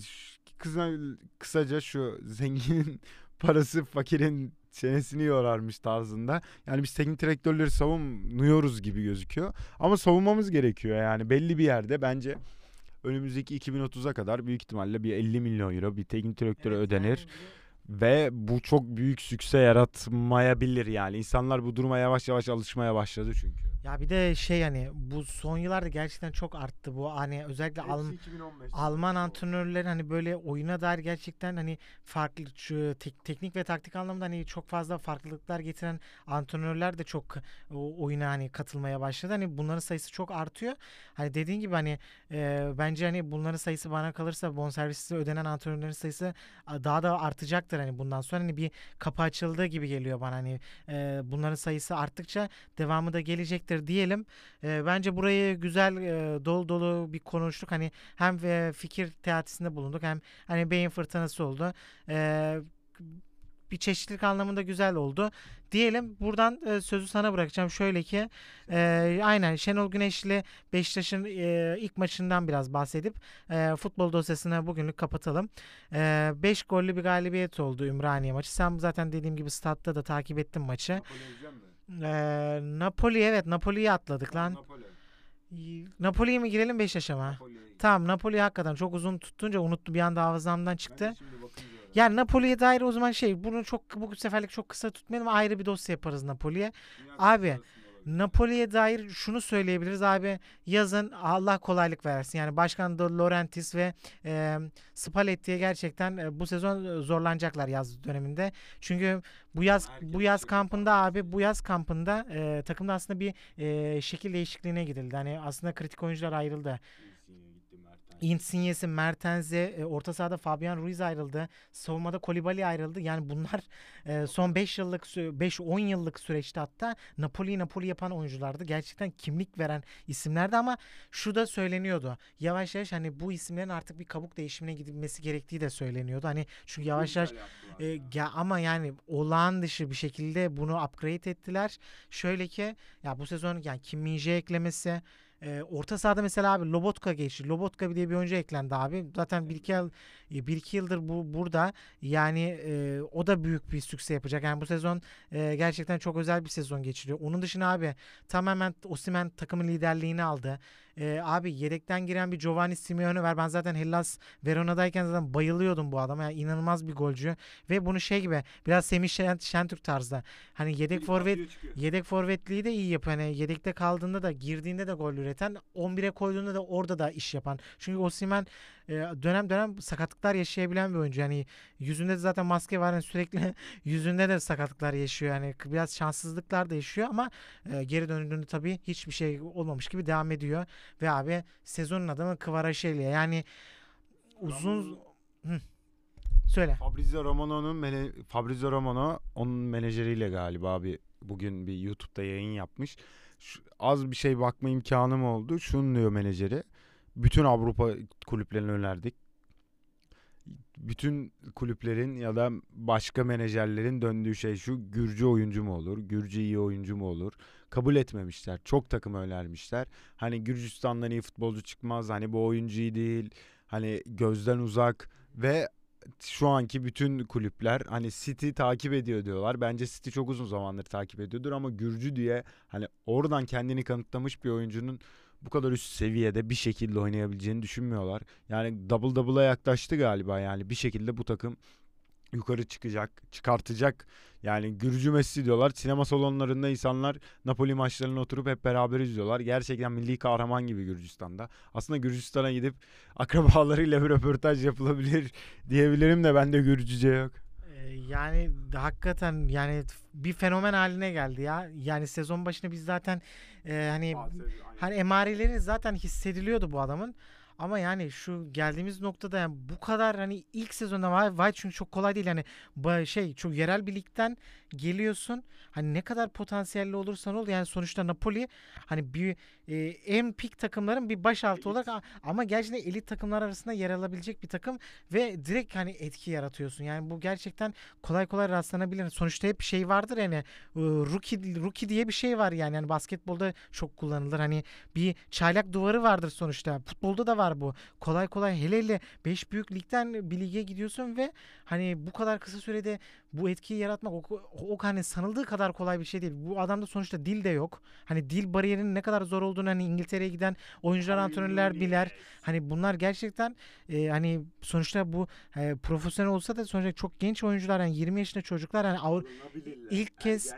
kısa, kısaca şu zenginin parası fakirin çenesini yorarmış tarzında. Yani biz teknik direktörleri savunuyoruz gibi gözüküyor. Ama savunmamız gerekiyor yani belli bir yerde bence önümüzdeki 2030'a kadar büyük ihtimalle bir 50 milyon euro bir teknik direktöre Evet, ödenir. yani Ve bu çok büyük sükse yaratmayabilir yani. İnsanlar bu duruma yavaş yavaş alışmaya başladı çünkü. Ya bir de şey hani bu son yıllarda gerçekten çok arttı bu. Hani özellikle Alm Alman antrenörlerin hani böyle oyuna dair gerçekten hani farklı tek- teknik ve taktik anlamda hani çok fazla farklılıklar getiren antrenörler de çok o oyuna hani katılmaya başladı. Hani bunların sayısı çok artıyor. Hani dediğin gibi hani e, bence hani bunların sayısı bana kalırsa bonservisi ödenen antrenörlerin sayısı daha da artacaktır hani bundan sonra. Hani bir kapı açıldığı gibi geliyor bana. Hani e, bunların sayısı arttıkça devamı da gelecektir diyelim. E, bence burayı güzel e, dolu dolu bir konuştuk. Hani hem e, fikir teatisinde bulunduk hem hani beyin fırtınası oldu. E, bir çeşitlilik anlamında güzel oldu. Diyelim buradan e, sözü sana bırakacağım. Şöyle ki e, aynen Şenol Güneşli Beşiktaş'ın e, ilk maçından biraz bahsedip e, futbol dosyasını bugünlük kapatalım. 5 gollü bir galibiyet oldu Ümraniye maçı. Sen zaten dediğim gibi statta da takip ettin maçı. E, Napoli evet Napoli'yi atladık lan. Napoli'ye mi girelim Beşiktaş'a mı? Tamam Napoli hakikaten çok uzun tutunca unuttu bir anda hafızamdan çıktı. Yani Napoli'ye dair o zaman şey bunu çok bu seferlik çok kısa tutmayalım ayrı bir dosya yaparız Napoli'ye. Abi, Napoli'ye dair şunu söyleyebiliriz abi yazın Allah kolaylık versin. Yani Başkan De Laurentiis ve e, Spalletti'ye gerçekten e, bu sezon zorlanacaklar yaz döneminde. Çünkü bu yaz Herkes bu yaz kampında abi bu yaz kampında e, takımda aslında bir e, şekil değişikliğine gidildi. Hani aslında kritik oyuncular ayrıldı. Insigne'si, Mertens'e, e, orta sahada Fabian Ruiz ayrıldı. Savunmada Kolibali ayrıldı. Yani bunlar e, son 5 yıllık 5-10 yıllık süreçte hatta Napoli Napoli yapan oyunculardı. Gerçekten kimlik veren isimlerdi ama şu da söyleniyordu. Yavaş yavaş hani bu isimlerin artık bir kabuk değişimine gidilmesi gerektiği de söyleniyordu. Hani çünkü yavaş yavaş e, ya ama yani olağan dışı bir şekilde bunu upgrade ettiler. Şöyle ki ya bu sezon yani Kim Min-jae eklemesi e, orta sahada mesela abi Lobotka geçti. Lobotka diye bir oyuncu eklendi abi. Zaten bir iki, yıl, e, bir iki yıldır bu burada. Yani e, o da büyük bir sükse yapacak. Yani bu sezon e, gerçekten çok özel bir sezon geçiriyor. Onun dışında abi tamamen Osimhen takımın liderliğini aldı. E, abi yedekten giren bir Giovanni Simeone var. Ben zaten Hellas Verona'dayken zaten bayılıyordum bu adama. Yani inanılmaz bir golcü. Ve bunu şey gibi biraz Semih Şen- Şentürk tarzda. Hani yedek forvet Yedek forvetliği de iyi yapıyor. Hani yedekte kaldığında da girdiğinde de gol üreten 11'e koyduğunda da orada da iş yapan. Çünkü Osimhen e, dönem dönem sakatlıklar yaşayabilen bir oyuncu. Yani yüzünde de zaten maske var. Yani sürekli yüzünde de sakatlıklar yaşıyor. Yani biraz şanssızlıklar da yaşıyor ama e, geri döndüğünde tabii hiçbir şey olmamış gibi devam ediyor. Ve abi sezonun adamı Kvaratskhelia. Yani uzun Hı. Söyle. Fabrizio Romano'nun mene- Fabrizio Romano onun menajeriyle galiba bir bugün bir YouTube'da yayın yapmış. Şu- az bir şey bakma imkanım oldu. Şunu diyor menajeri. Bütün Avrupa kulüplerine önerdik. Bütün kulüplerin ya da başka menajerlerin döndüğü şey şu. Gürcü oyuncu mu olur? Gürcü iyi oyuncu mu olur? Kabul etmemişler. Çok takım önermişler. Hani Gürcistan'dan iyi futbolcu çıkmaz. Hani bu oyuncu iyi değil. Hani gözden uzak ve şu anki bütün kulüpler hani City takip ediyor diyorlar. Bence City çok uzun zamandır takip ediyordur ama Gürcü diye hani oradan kendini kanıtlamış bir oyuncunun bu kadar üst seviyede bir şekilde oynayabileceğini düşünmüyorlar. Yani double double'a yaklaştı galiba yani bir şekilde bu takım yukarı çıkacak, çıkartacak. Yani Gürcü Messi diyorlar. Sinema salonlarında insanlar Napoli maçlarına oturup hep beraber izliyorlar. Gerçekten milli kahraman gibi Gürcistan'da. Aslında Gürcistan'a gidip akrabalarıyla bir röportaj yapılabilir diyebilirim de bende Gürcüce yok. Ee, Yani hakikaten yani bir fenomen haline geldi ya. Yani sezon başında biz zaten e, hani hani emareleri zaten hissediliyordu bu adamın. Ama yani şu geldiğimiz noktada yani bu kadar hani ilk sezonda White çünkü çok kolay değil. Yani şey çok yerel bir ligden geliyorsun. Hani ne kadar potansiyelli olursan ol yani sonuçta Napoli hani bir e, en pik takımların bir başaltı olarak a- ama gerçekten elit takımlar arasında yer alabilecek bir takım ve direkt hani etki yaratıyorsun. Yani bu gerçekten kolay kolay rastlanabilir. Sonuçta hep şey vardır yani e, rookie rookie diye bir şey var yani. yani basketbolda çok kullanılır. Hani bir çaylak duvarı vardır sonuçta. Futbolda da var bu. Kolay kolay hele hele 5 büyük ligden bir lige gidiyorsun ve hani bu kadar kısa sürede bu etkiyi yaratmak o, o, hani sanıldığı kadar kolay bir şey değil. Bu adamda sonuçta dil de yok. Hani dil bariyerinin ne kadar zor olduğunu hani İngiltere'ye giden oyuncular, antrenörler biler. Hani bunlar gerçekten e, hani sonuçta bu e, profesyonel olsa da sonuçta çok genç oyuncular yani 20 yaşında çocuklar hani Avru- İlk kez-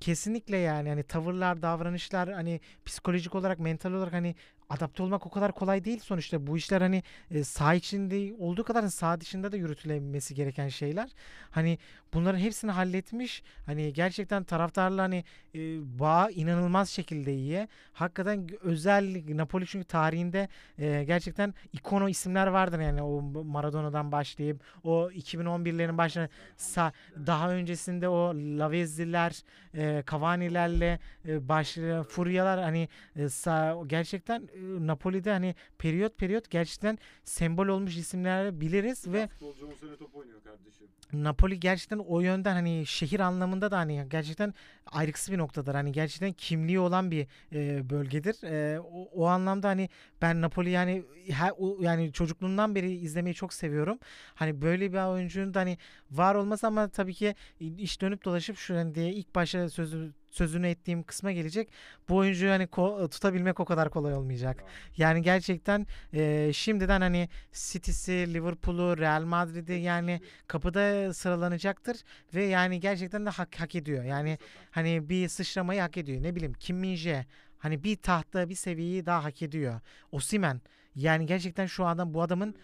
kesinlikle yani hani tavırlar, davranışlar hani psikolojik olarak, mental olarak hani adapte olmak o kadar kolay değil sonuçta. Bu işler hani e, saha içinde olduğu kadar saha dışında da yürütülemesi gereken şeyler. Hani bunların hepsini halletmiş. Hani gerçekten taraftarla hani e, bağ inanılmaz şekilde iyi. Hakikaten özel Napoli çünkü tarihinde e, gerçekten ikono isimler vardır yani o Maradona'dan başlayıp o 2011'lerin başına sa- daha öncesinde o Lavezzi'ler, e, Cavani'lerle e, başlayan Furyalar hani e, sa- gerçekten e, Napoli'de hani periyot periyot gerçekten sembol olmuş isimler biliriz ve futbolcu 10 sene top oynuyor kardeşim. Napoli gerçekten o yönden hani şehir anlamında da hani gerçekten ayrıksı bir noktadır. Hani gerçekten kimliği olan bir e, bölgedir. E, o, o anlamda hani ben Napoli yani her, o, yani çocukluğumdan beri izlemeyi çok seviyorum. Hani böyle bir oyuncunun da hani var olması ama tabii ki iş dönüp dolaşıp şu hani diye ilk başta sözü sözünü ettiğim kısma gelecek. Bu oyuncuyu hani ko- tutabilmek o kadar kolay olmayacak. Yani gerçekten e, şimdiden hani City'si, Liverpool'u, Real Madrid'i yani kapıda sıralanacaktır ve yani gerçekten de hak, hak ediyor. Yani hani bir sıçramayı hak ediyor. Ne bileyim Kim Min-jae hani bir tahta bir seviyeyi daha hak ediyor. Osimhen yani gerçekten şu adam bu adamın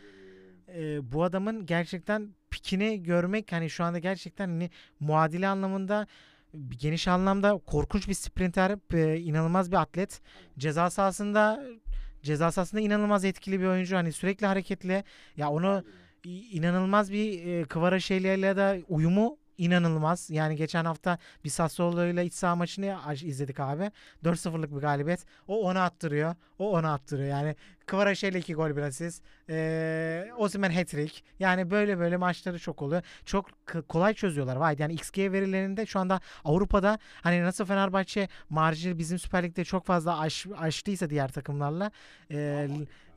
e, bu adamın gerçekten pikini görmek hani şu anda gerçekten hani muadili anlamında geniş anlamda korkunç bir sprinter, e, inanılmaz bir atlet. Ceza sahasında ceza sahasında inanılmaz etkili bir oyuncu. Hani sürekli hareketli. Ya onu inanılmaz bir e, Kvara şeylerle de uyumu inanılmaz. Yani geçen hafta bir Sassuolo ile iç saha maçını aç- izledik abi. 4-0'lık bir galibiyet. O onu attırıyor. O onu attırıyor. Yani Kvara şeyle iki gol bir asist. Ee, Osimhen hat-trick. Yani böyle böyle maçları çok oluyor. Çok kolay çözüyorlar. Vay yani XG verilerinde şu anda Avrupa'da hani nasıl Fenerbahçe marjı bizim Süper Lig'de çok fazla aş, aştıysa diğer takımlarla e,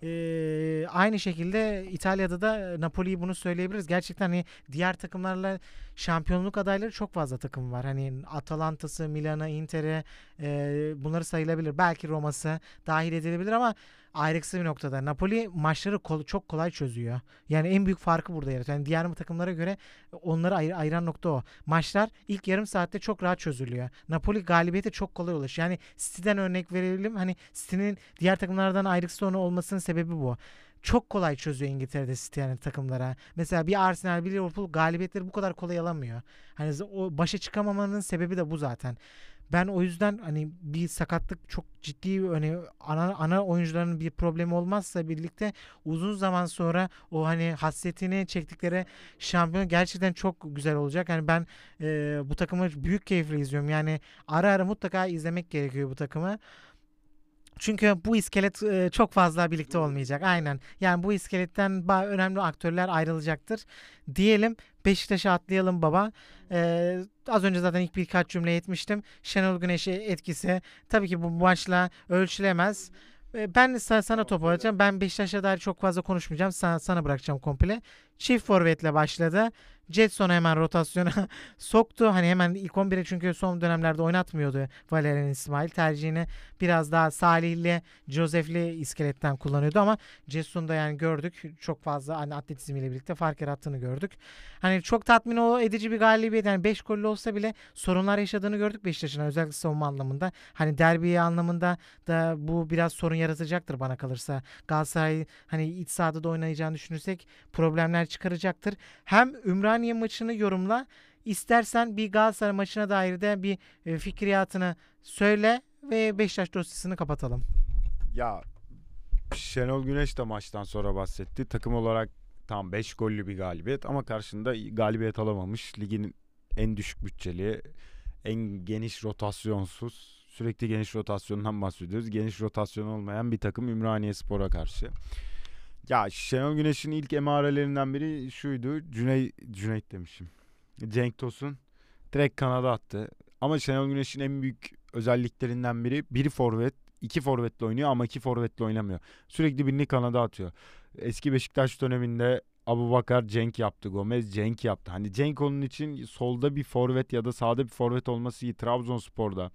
e, aynı şekilde İtalya'da da Napoli'yi bunu söyleyebiliriz. Gerçekten hani diğer takımlarla şampiyonluk adayları çok fazla takım var. Hani Atalanta'sı, Milan'a, Inter'e e, bunları sayılabilir. Belki Roma'sı dahil edilebilir ama ayrıksı bir noktada. Napoli maçları kol- çok kolay çözüyor. Yani en büyük farkı burada yaratıyor. Yani diğer takımlara göre onları ayır- ayıran nokta o. Maçlar ilk yarım saatte çok rahat çözülüyor. Napoli galibiyete çok kolay ulaşıyor. Yani City'den örnek verelim. Hani City'nin diğer takımlardan ayrıksı onu olmasının sebebi bu. Çok kolay çözüyor İngiltere'de City yani takımlara. Mesela bir Arsenal, bir Liverpool galibiyetleri bu kadar kolay alamıyor. Hani o başa çıkamamanın sebebi de bu zaten. Ben o yüzden hani bir sakatlık çok ciddi hani ana ana oyuncuların bir problemi olmazsa birlikte uzun zaman sonra o hani hasretini çektikleri şampiyon gerçekten çok güzel olacak. Yani ben e, bu takımı büyük keyifle izliyorum. Yani ara ara mutlaka izlemek gerekiyor bu takımı. Çünkü bu iskelet e, çok fazla birlikte olmayacak. Aynen. Yani bu iskeletten önemli aktörler ayrılacaktır. Diyelim Beşiktaş'a atlayalım baba. Ee, az önce zaten ilk birkaç cümle etmiştim. Şenol Güneş'e etkisi tabii ki bu maçla ölçülemez. Ee, Ben sa- sana topu alacağım. Ben Beşiktaş'a dair çok fazla konuşmayacağım. Sana, sana bırakacağım komple. Çift forvetle başladı. Jetson'u hemen rotasyona soktu. Hani hemen ilk 11'e çünkü son dönemlerde oynatmıyordu Valerian İsmail. Tercihini biraz daha Salih'li, Josef'li iskeletten kullanıyordu ama Jetson'da yani gördük. Çok fazla hani atletizmiyle birlikte fark yarattığını gördük. Hani çok tatmin edici bir galibiyet. Yani 5 gollü olsa bile sorunlar yaşadığını gördük Beşiktaş'ın özellikle savunma anlamında. Hani derbi anlamında da bu biraz sorun yaratacaktır bana kalırsa. Galatasaray hani iç sahada da oynayacağını düşünürsek problemler çıkaracaktır. Hem Ümraniye maçını yorumla istersen bir Galatasaray maçına dair de bir e, fikriyatını söyle ve Beşiktaş dosyasını kapatalım. Ya Şenol Güneş de maçtan sonra bahsetti. Takım olarak tam 5 gollü bir galibiyet ama karşında galibiyet alamamış. Ligin en düşük bütçeli, en geniş rotasyonsuz, sürekli geniş rotasyondan bahsediyoruz. Geniş rotasyon olmayan bir takım Ümraniye Spor'a karşı. Ya Şenol Güneş'in ilk emarelerinden biri şuydu. Cüney, Cüneyt demişim. Cenk Tosun direkt kanada attı. Ama Şenol Güneş'in en büyük özelliklerinden biri biri forvet, iki forvetle oynuyor ama iki forvetle oynamıyor. Sürekli birini kanada atıyor. Eski Beşiktaş döneminde Abu Bakar Cenk yaptı. Gomez Cenk yaptı. Hani Cenk onun için solda bir forvet ya da sağda bir forvet olması iyi. Trabzonspor'da.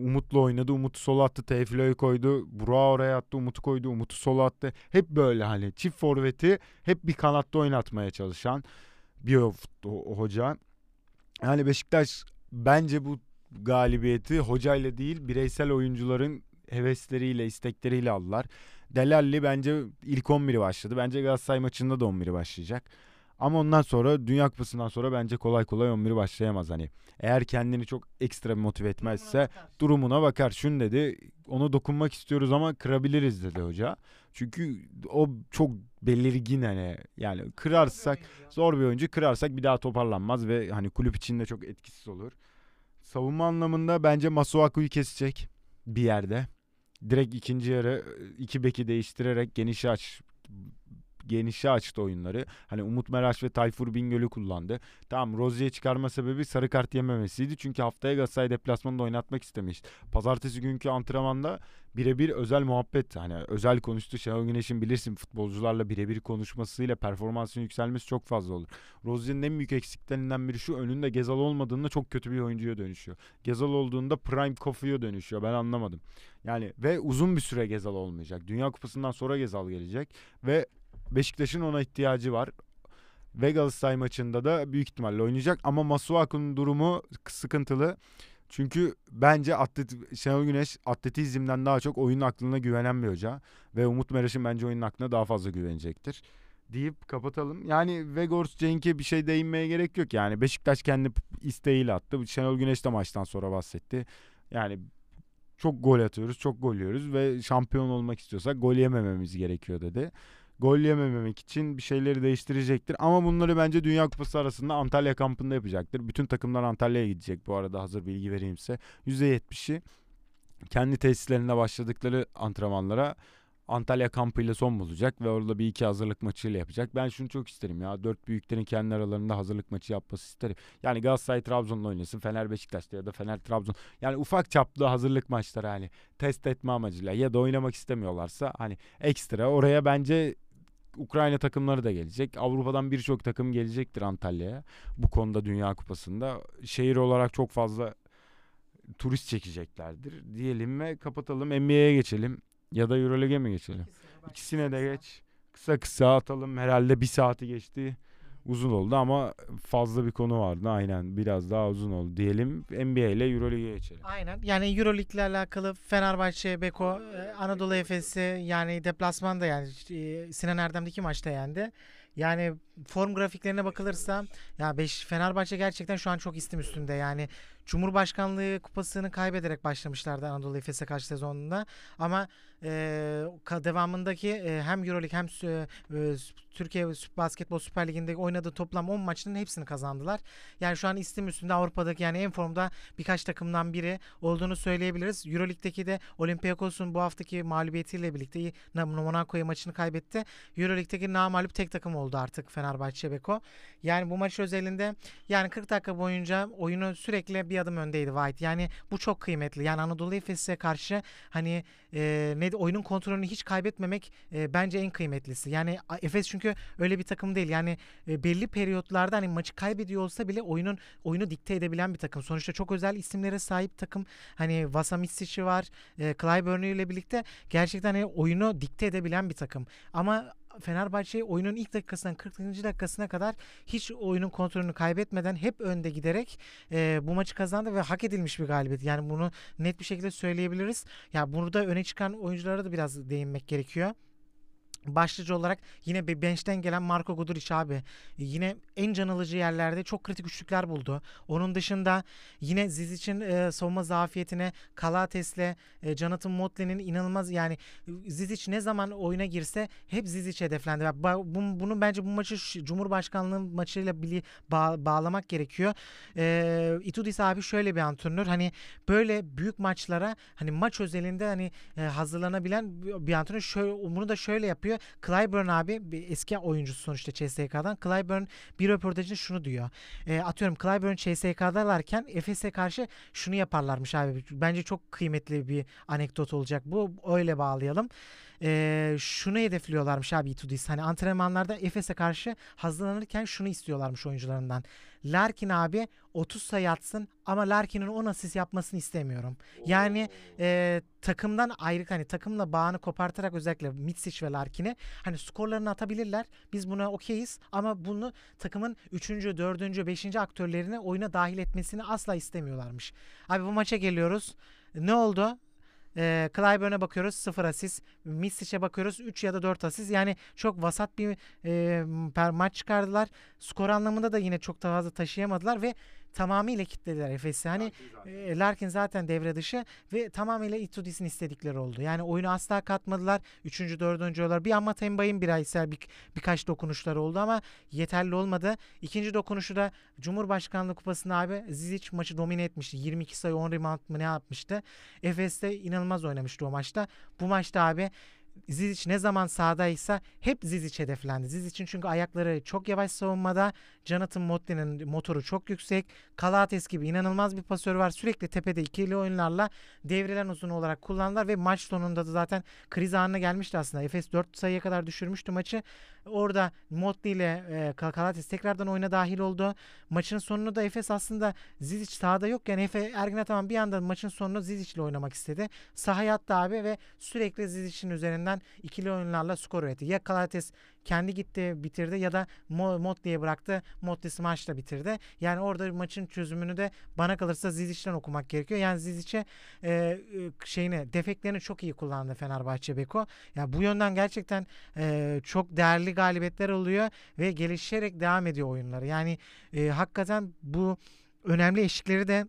Umut'la oynadı. Umut'u sola attı. Tevfilo'yu koydu. Burak'ı oraya attı. Umut'u koydu. Umut'u sola attı. Hep böyle hani çift forveti hep bir kanatta oynatmaya çalışan bir hoca. Yani Beşiktaş bence bu galibiyeti hocayla değil bireysel oyuncuların hevesleriyle, istekleriyle aldılar. Delalli bence ilk 11'i başladı. Bence Galatasaray maçında da 11'i başlayacak. Ama ondan sonra Dünya Kupası'ndan sonra bence kolay kolay 11'i başlayamaz hani. Eğer kendini çok ekstra motive etmezse durumuna bakar. Şun dedi ona dokunmak istiyoruz ama kırabiliriz dedi hoca. Çünkü o çok belirgin hani yani kırarsak zor bir oyuncu kırarsak bir daha toparlanmaz ve hani kulüp içinde çok etkisiz olur. Savunma anlamında bence Masuaku'yu kesecek bir yerde. Direkt ikinci yarı iki beki değiştirerek genişe aç genişe açtı oyunları. Hani Umut Meraş ve Tayfur Bingöl'ü kullandı. Tamam Rozier'i çıkarma sebebi sarı kart yememesiydi. Çünkü haftaya Galatasaray deplasmanında oynatmak istemiş. Pazartesi günkü antrenmanda birebir özel muhabbet hani özel konuştu. Şenol Güneş'in bilirsin futbolcularla birebir konuşmasıyla performansın yükselmesi çok fazla olur. Rozier'in en büyük eksiklerinden biri şu önünde Gezal olmadığında çok kötü bir oyuncuya dönüşüyor. Gezal olduğunda prime Kofi'ye dönüşüyor. Ben anlamadım. Yani ve uzun bir süre Gezal olmayacak. Dünya Kupası'ndan sonra Gezal gelecek ve Beşiktaş'ın ona ihtiyacı var. Ve Galatasaray maçında da büyük ihtimalle oynayacak ama Masuaku'nun durumu sıkıntılı. Çünkü bence atlet Şenol Güneş atletizmden daha çok oyun aklına güvenen bir hoca ve Umut Meraş'ın bence oyun aklına daha fazla güvenecektir. Deyip kapatalım. Yani Vegors Cenk'e bir şey değinmeye gerek yok. Yani Beşiktaş kendi isteğiyle attı. Şenol Güneş de maçtan sonra bahsetti. Yani çok gol atıyoruz, çok gol yiyoruz ve şampiyon olmak istiyorsak gol yemememiz gerekiyor dedi gol yemememek için bir şeyleri değiştirecektir. Ama bunları bence Dünya Kupası arasında Antalya kampında yapacaktır. Bütün takımlar Antalya'ya gidecek bu arada hazır bilgi vereyim size. %70'i kendi tesislerinde başladıkları antrenmanlara Antalya kampıyla son bulacak ve orada bir iki hazırlık maçıyla yapacak. Ben şunu çok isterim ya. Dört büyüklerin kendi aralarında hazırlık maçı yapması isterim. Yani Galatasaray Trabzon'la oynasın. Fener Beşiktaş'ta ya da Fener Trabzon. Yani ufak çaplı hazırlık maçları hani test etme amacıyla ya da oynamak istemiyorlarsa hani ekstra oraya bence Ukrayna takımları da gelecek. Avrupa'dan birçok takım gelecektir Antalya'ya. Bu konuda Dünya Kupası'nda. Şehir olarak çok fazla turist çekeceklerdir. Diyelim ve kapatalım. NBA'ye geçelim. Ya da Euroleague'e mi geçelim? İkisine de geç. Kısa kısa atalım. Herhalde bir saati geçti uzun oldu ama fazla bir konu vardı. Aynen biraz daha uzun oldu diyelim. NBA ile Euroleague'e geçelim. Aynen. Yani Euroleague ile alakalı Fenerbahçe, Beko, e, Anadolu Efes'i yani deplasmanda yani e, Sinan Erdem'deki maçta yendi. Yani form grafiklerine bakılırsa ya beş Fenerbahçe gerçekten şu an çok istim üstünde. Yani Cumhurbaşkanlığı kupasını kaybederek başlamışlardı Anadolu Efes'e karşı sezonunda. Ama e, devamındaki e, hem Euroleague hem e, Türkiye Basketbol Süper Ligi'nde oynadığı toplam 10 maçının hepsini kazandılar. Yani şu an istim üstünde Avrupa'daki yani en formda birkaç takımdan biri olduğunu söyleyebiliriz. Euroleague'deki de Olympiakos'un bu haftaki mağlubiyetiyle birlikte Monaco'ya maçını kaybetti. Euroleague'deki namalip tek takım oldu artık Fenerbahçe Beko. Yani bu maç özelinde yani 40 dakika boyunca oyunu sürekli bir adım öndeydi White. Yani bu çok kıymetli. Yani Anadolu Efes'e karşı hani e, ne oyunun kontrolünü hiç kaybetmemek e, bence en kıymetlisi. Yani Efes çünkü öyle bir takım değil. Yani e, belli periyotlarda hani maçı kaybediyor olsa bile oyunun oyunu dikte edebilen bir takım. Sonuçta çok özel isimlere sahip takım. Hani Vasamitsic'i var. E, Clyburn ile birlikte gerçekten hani oyunu dikte edebilen bir takım. Ama Fenerbahçe oyunun ilk dakikasından 40. dakikasına kadar hiç oyunun kontrolünü kaybetmeden hep önde giderek e, bu maçı kazandı ve hak edilmiş bir galibiyet. Yani bunu net bir şekilde söyleyebiliriz. Ya yani burada öne çıkan oyunculara da biraz değinmek gerekiyor. Başlıca olarak yine bir bench'ten gelen Marco Guduric abi. Yine en can alıcı yerlerde çok kritik üçlükler buldu. Onun dışında yine Zizic'in e, savunma zafiyetine Kalates'le e, Jonathan Motley'nin inanılmaz yani Zizic ne zaman oyuna girse hep Zizic hedeflendi. Ve ba- bu- bunu bence bu maçı Cumhurbaşkanlığı maçıyla bili, bağ- bağlamak gerekiyor. E, Itudis abi şöyle bir antrenör. Hani böyle büyük maçlara hani maç özelinde hani e, hazırlanabilen bir antrenör şöyle bunu da şöyle yapıyor. Clyburn abi bir eski oyuncusu sonuçta CSK'dan. Clyburn bir röportajında şunu diyor. E, atıyorum Clyburn CSK'dalarken Efes'e karşı şunu yaparlarmış abi. Bence çok kıymetli bir anekdot olacak. Bu öyle bağlayalım. E, şunu hedefliyorlarmış abi Itudis. Hani antrenmanlarda Efes'e karşı hazırlanırken şunu istiyorlarmış oyuncularından. Larkin abi 30 sayı atsın ama Larkin'in 10 asist yapmasını istemiyorum. Yani e, takımdan ayrı hani takımla bağını kopartarak özellikle Mitsic ve Larkin'i hani skorlarını atabilirler. Biz buna okeyiz ama bunu takımın 3. 4. 5. aktörlerini oyuna dahil etmesini asla istemiyorlarmış. Abi bu maça geliyoruz. Ne oldu? E, Clyburn'a bakıyoruz 0 asist. Misic'e bakıyoruz 3 ya da 4 asist. Yani çok vasat bir e, per maç çıkardılar. Skor anlamında da yine çok da fazla taşıyamadılar ve tamamıyla kitlediler Efes'i. Hani e, Larkin zaten devre dışı ve tamamıyla Itudis'in istedikleri oldu. Yani oyunu asla katmadılar. Üçüncü, dördüncü olarak bir ama Tembay'ın bireysel bir, birkaç dokunuşları oldu ama yeterli olmadı. İkinci dokunuşu da Cumhurbaşkanlığı Kupası'nda abi Zizic maçı domine etmişti. 22 sayı 10 rebound mı ne yapmıştı. Efes'te inanılmaz oynamıştı o maçta. Bu maçta abi Zizic ne zaman sahadaysa hep Zizic hedeflendi. Zizic'in çünkü ayakları çok yavaş savunmada. Jonathan Motley'nin motoru çok yüksek. Kalates gibi inanılmaz bir pasör var. Sürekli tepede ikili oyunlarla devrilen uzun olarak kullandılar ve maç sonunda da zaten kriz anına gelmişti aslında. Efes 4 sayıya kadar düşürmüştü maçı. Orada Motley ile e, Kalates tekrardan oyuna dahil oldu. Maçın sonunu da Efes aslında Zizic sahada yok. Yani Efe Ergin Ataman bir anda maçın sonunu Zizic ile oynamak istedi. Sahaya attı abi ve sürekli Zizic'in üzerinden ikili oyunlarla skor üretti. Ya Kalates kendi gitti bitirdi ya da Mo- Motley'e bıraktı. Motley smaçla bitirdi. Yani orada maçın çözümünü de bana kalırsa Zizic'ten okumak gerekiyor. Yani Zizic'e e, şeyini defeklerini çok iyi kullandı Fenerbahçe Beko. Yani bu yönden gerçekten e, çok değerli galibiyetler oluyor ve gelişerek devam ediyor oyunları. Yani e, hakikaten bu önemli eşikleri de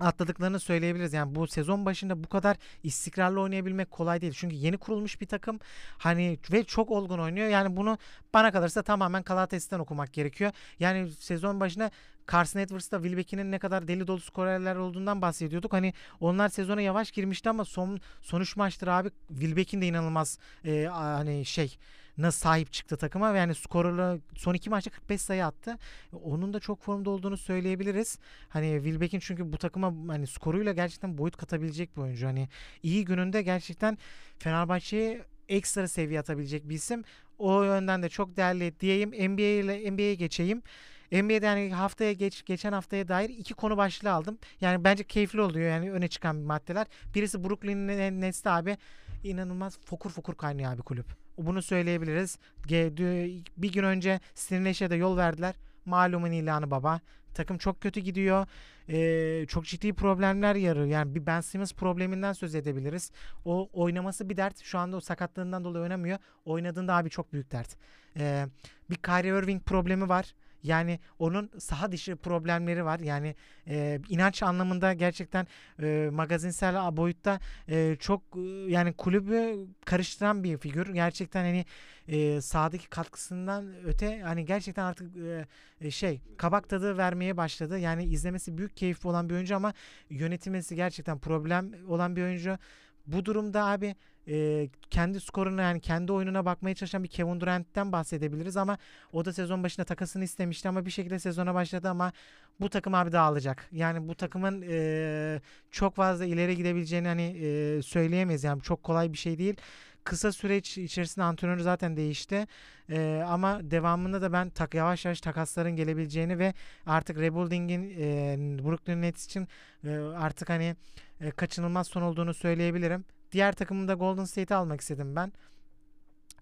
atladıklarını söyleyebiliriz. Yani bu sezon başında bu kadar istikrarlı oynayabilmek kolay değil. Çünkü yeni kurulmuş bir takım hani ve çok olgun oynuyor. Yani bunu bana kalırsa tamamen Kalates'ten okumak gerekiyor. Yani sezon başında Carson Edwards'ta Wilbeck'in ne kadar deli dolu skorerler olduğundan bahsediyorduk. Hani onlar sezona yavaş girmişti ama son son üç maçtır abi Wilbeck'in de inanılmaz e, hani şey nasıl sahip çıktı takıma yani skorla son iki maçta 45 sayı attı. Onun da çok formda olduğunu söyleyebiliriz. Hani Wilbeck'in çünkü bu takıma hani skoruyla gerçekten boyut katabilecek bir oyuncu. Hani iyi gününde gerçekten Fenerbahçe'ye ekstra seviye atabilecek bir isim. O yönden de çok değerli diyeyim. NBA ile NBA'ye geçeyim. NBA'de yani haftaya geç geçen haftaya dair iki konu başlığı aldım. Yani bence keyifli oluyor yani öne çıkan maddeler. Birisi Brooklyn Nets'te abi inanılmaz fokur fokur kaynıyor abi kulüp. Bunu söyleyebiliriz. Bir gün önce Stinleş'e de yol verdiler. Malumun ilanı baba. Takım çok kötü gidiyor. Ee, çok ciddi problemler yarıyor. Yani bir Ben Simmons probleminden söz edebiliriz. O oynaması bir dert. Şu anda o sakatlığından dolayı oynamıyor. Oynadığında abi çok büyük dert. Ee, bir Kyrie Irving problemi var. Yani onun saha dışı problemleri var. Yani e, inanç anlamında gerçekten e, magazinsel boyutta e, çok e, yani kulübü karıştıran bir figür. Gerçekten hani e, sahadaki katkısından öte hani gerçekten artık e, e, şey kabak tadı vermeye başladı. Yani izlemesi büyük keyifli olan bir oyuncu ama yönetilmesi gerçekten problem olan bir oyuncu. Bu durumda abi e, kendi skoruna yani kendi oyununa bakmaya çalışan bir Kevin Durant'ten bahsedebiliriz ama o da sezon başında takasını istemişti ama bir şekilde sezona başladı ama bu takım abi dağılacak. Yani bu takımın e, çok fazla ileri gidebileceğini hani e, söyleyemeyiz yani çok kolay bir şey değil. Kısa süreç içerisinde antrenörü zaten değişti. E, ama devamında da ben tak yavaş yavaş takasların gelebileceğini ve artık rebuilding'in e, Brooklyn Nets için e, artık hani e, kaçınılmaz son olduğunu söyleyebilirim. Diğer takımımda Golden State'i almak istedim ben.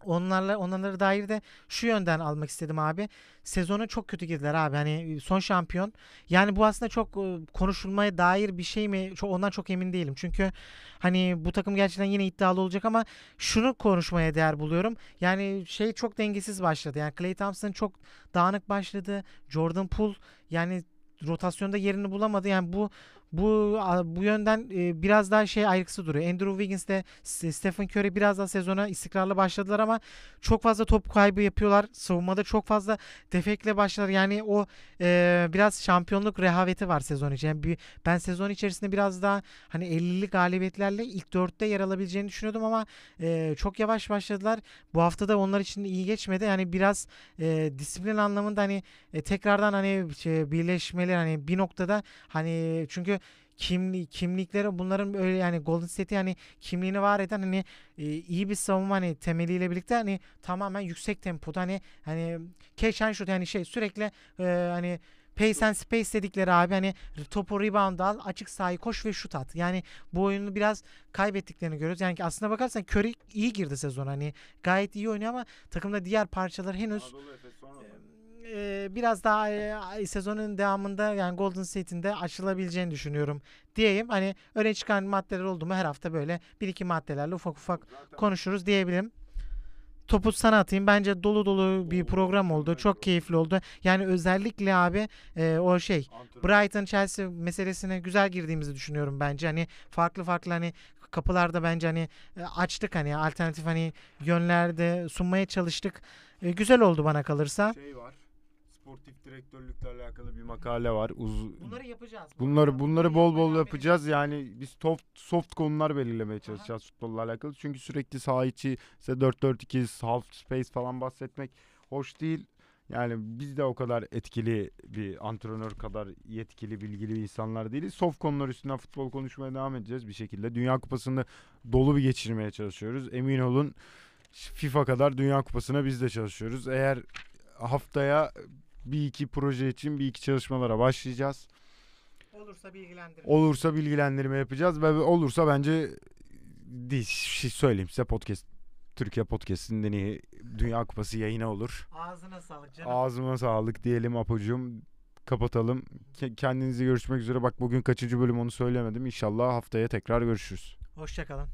onlarla onları dair de şu yönden almak istedim abi. Sezona çok kötü girdiler abi. Hani son şampiyon. Yani bu aslında çok e, konuşulmaya dair bir şey mi? Çok, ondan çok emin değilim. Çünkü hani bu takım gerçekten yine iddialı olacak ama şunu konuşmaya değer buluyorum. Yani şey çok dengesiz başladı. Yani Klay Thompson çok dağınık başladı. Jordan Poole yani rotasyonda yerini bulamadı. Yani bu bu bu yönden e, biraz daha şey ayrıksı duruyor. Andrew Wiggins de Stephen Curry biraz daha sezona istikrarlı başladılar ama çok fazla top kaybı yapıyorlar. Savunmada çok fazla defektle başlar. Yani o e, biraz şampiyonluk rehaveti var sezon için. Yani bir, ben sezon içerisinde biraz daha hani 50'li galibiyetlerle ilk dörtte yer alabileceğini düşünüyordum ama e, çok yavaş başladılar. Bu hafta da onlar için iyi geçmedi. Yani biraz e, disiplin anlamında hani e, tekrardan hani şey, birleşmeleri hani bir noktada hani çünkü kimli kimlikleri bunların böyle yani Golden State'i hani kimliğini var eden hani e, iyi bir savunma hani temeliyle birlikte hani tamamen yüksek tempoda hani hani catch and shoot yani şey sürekli e, hani pace and space dedikleri abi hani topu rebound al açık sahayı koş ve şut at. Yani bu oyunu biraz kaybettiklerini görüyoruz. Yani aslına bakarsan Curry iyi girdi sezon hani gayet iyi oynuyor ama takımda diğer parçalar henüz e, biraz daha e, sezonun devamında yani Golden State'in de aşılabileceğini düşünüyorum diyeyim. Hani öne çıkan maddeler oldu mu her hafta böyle bir iki maddelerle ufak ufak konuşuruz diyebilirim. Topu sana atayım. Bence dolu dolu bir program oldu. Çok keyifli oldu. Yani özellikle abi e, o şey Brighton Chelsea meselesine güzel girdiğimizi düşünüyorum bence. Hani farklı farklı hani kapılarda bence hani açtık hani alternatif hani yönlerde sunmaya çalıştık. E, güzel oldu bana kalırsa. Şey var. Sportif direktörlükle alakalı bir makale var. Uz Bunları yapacağız. Bunları bunları bol bol yapacağız. Yani biz soft soft konular belirlemeye çalışacağız futbolla alakalı. Çünkü sürekli saha içi işte 4-4-2 half space falan bahsetmek hoş değil. Yani biz de o kadar etkili bir antrenör kadar yetkili, bilgili insanlar değiliz. Soft konular üstünden futbol konuşmaya devam edeceğiz bir şekilde. Dünya Kupası'nı dolu bir geçirmeye çalışıyoruz. Emin olun FIFA kadar Dünya Kupası'na biz de çalışıyoruz. Eğer haftaya bir iki proje için bir iki çalışmalara başlayacağız. Olursa bilgilendirin. Olursa bilgilendirme yapacağız ve olursa bence değil, şey söyleyeyim size podcast Türkiye Podcast'in iyi Dünya Kupası yayını olur. Ağzına sağlık canım. Ağzıma sağlık diyelim Apocuğum. Kapatalım. Ke- Kendinize görüşmek üzere. Bak bugün kaçıncı bölüm onu söylemedim. İnşallah haftaya tekrar görüşürüz. Hoşçakalın.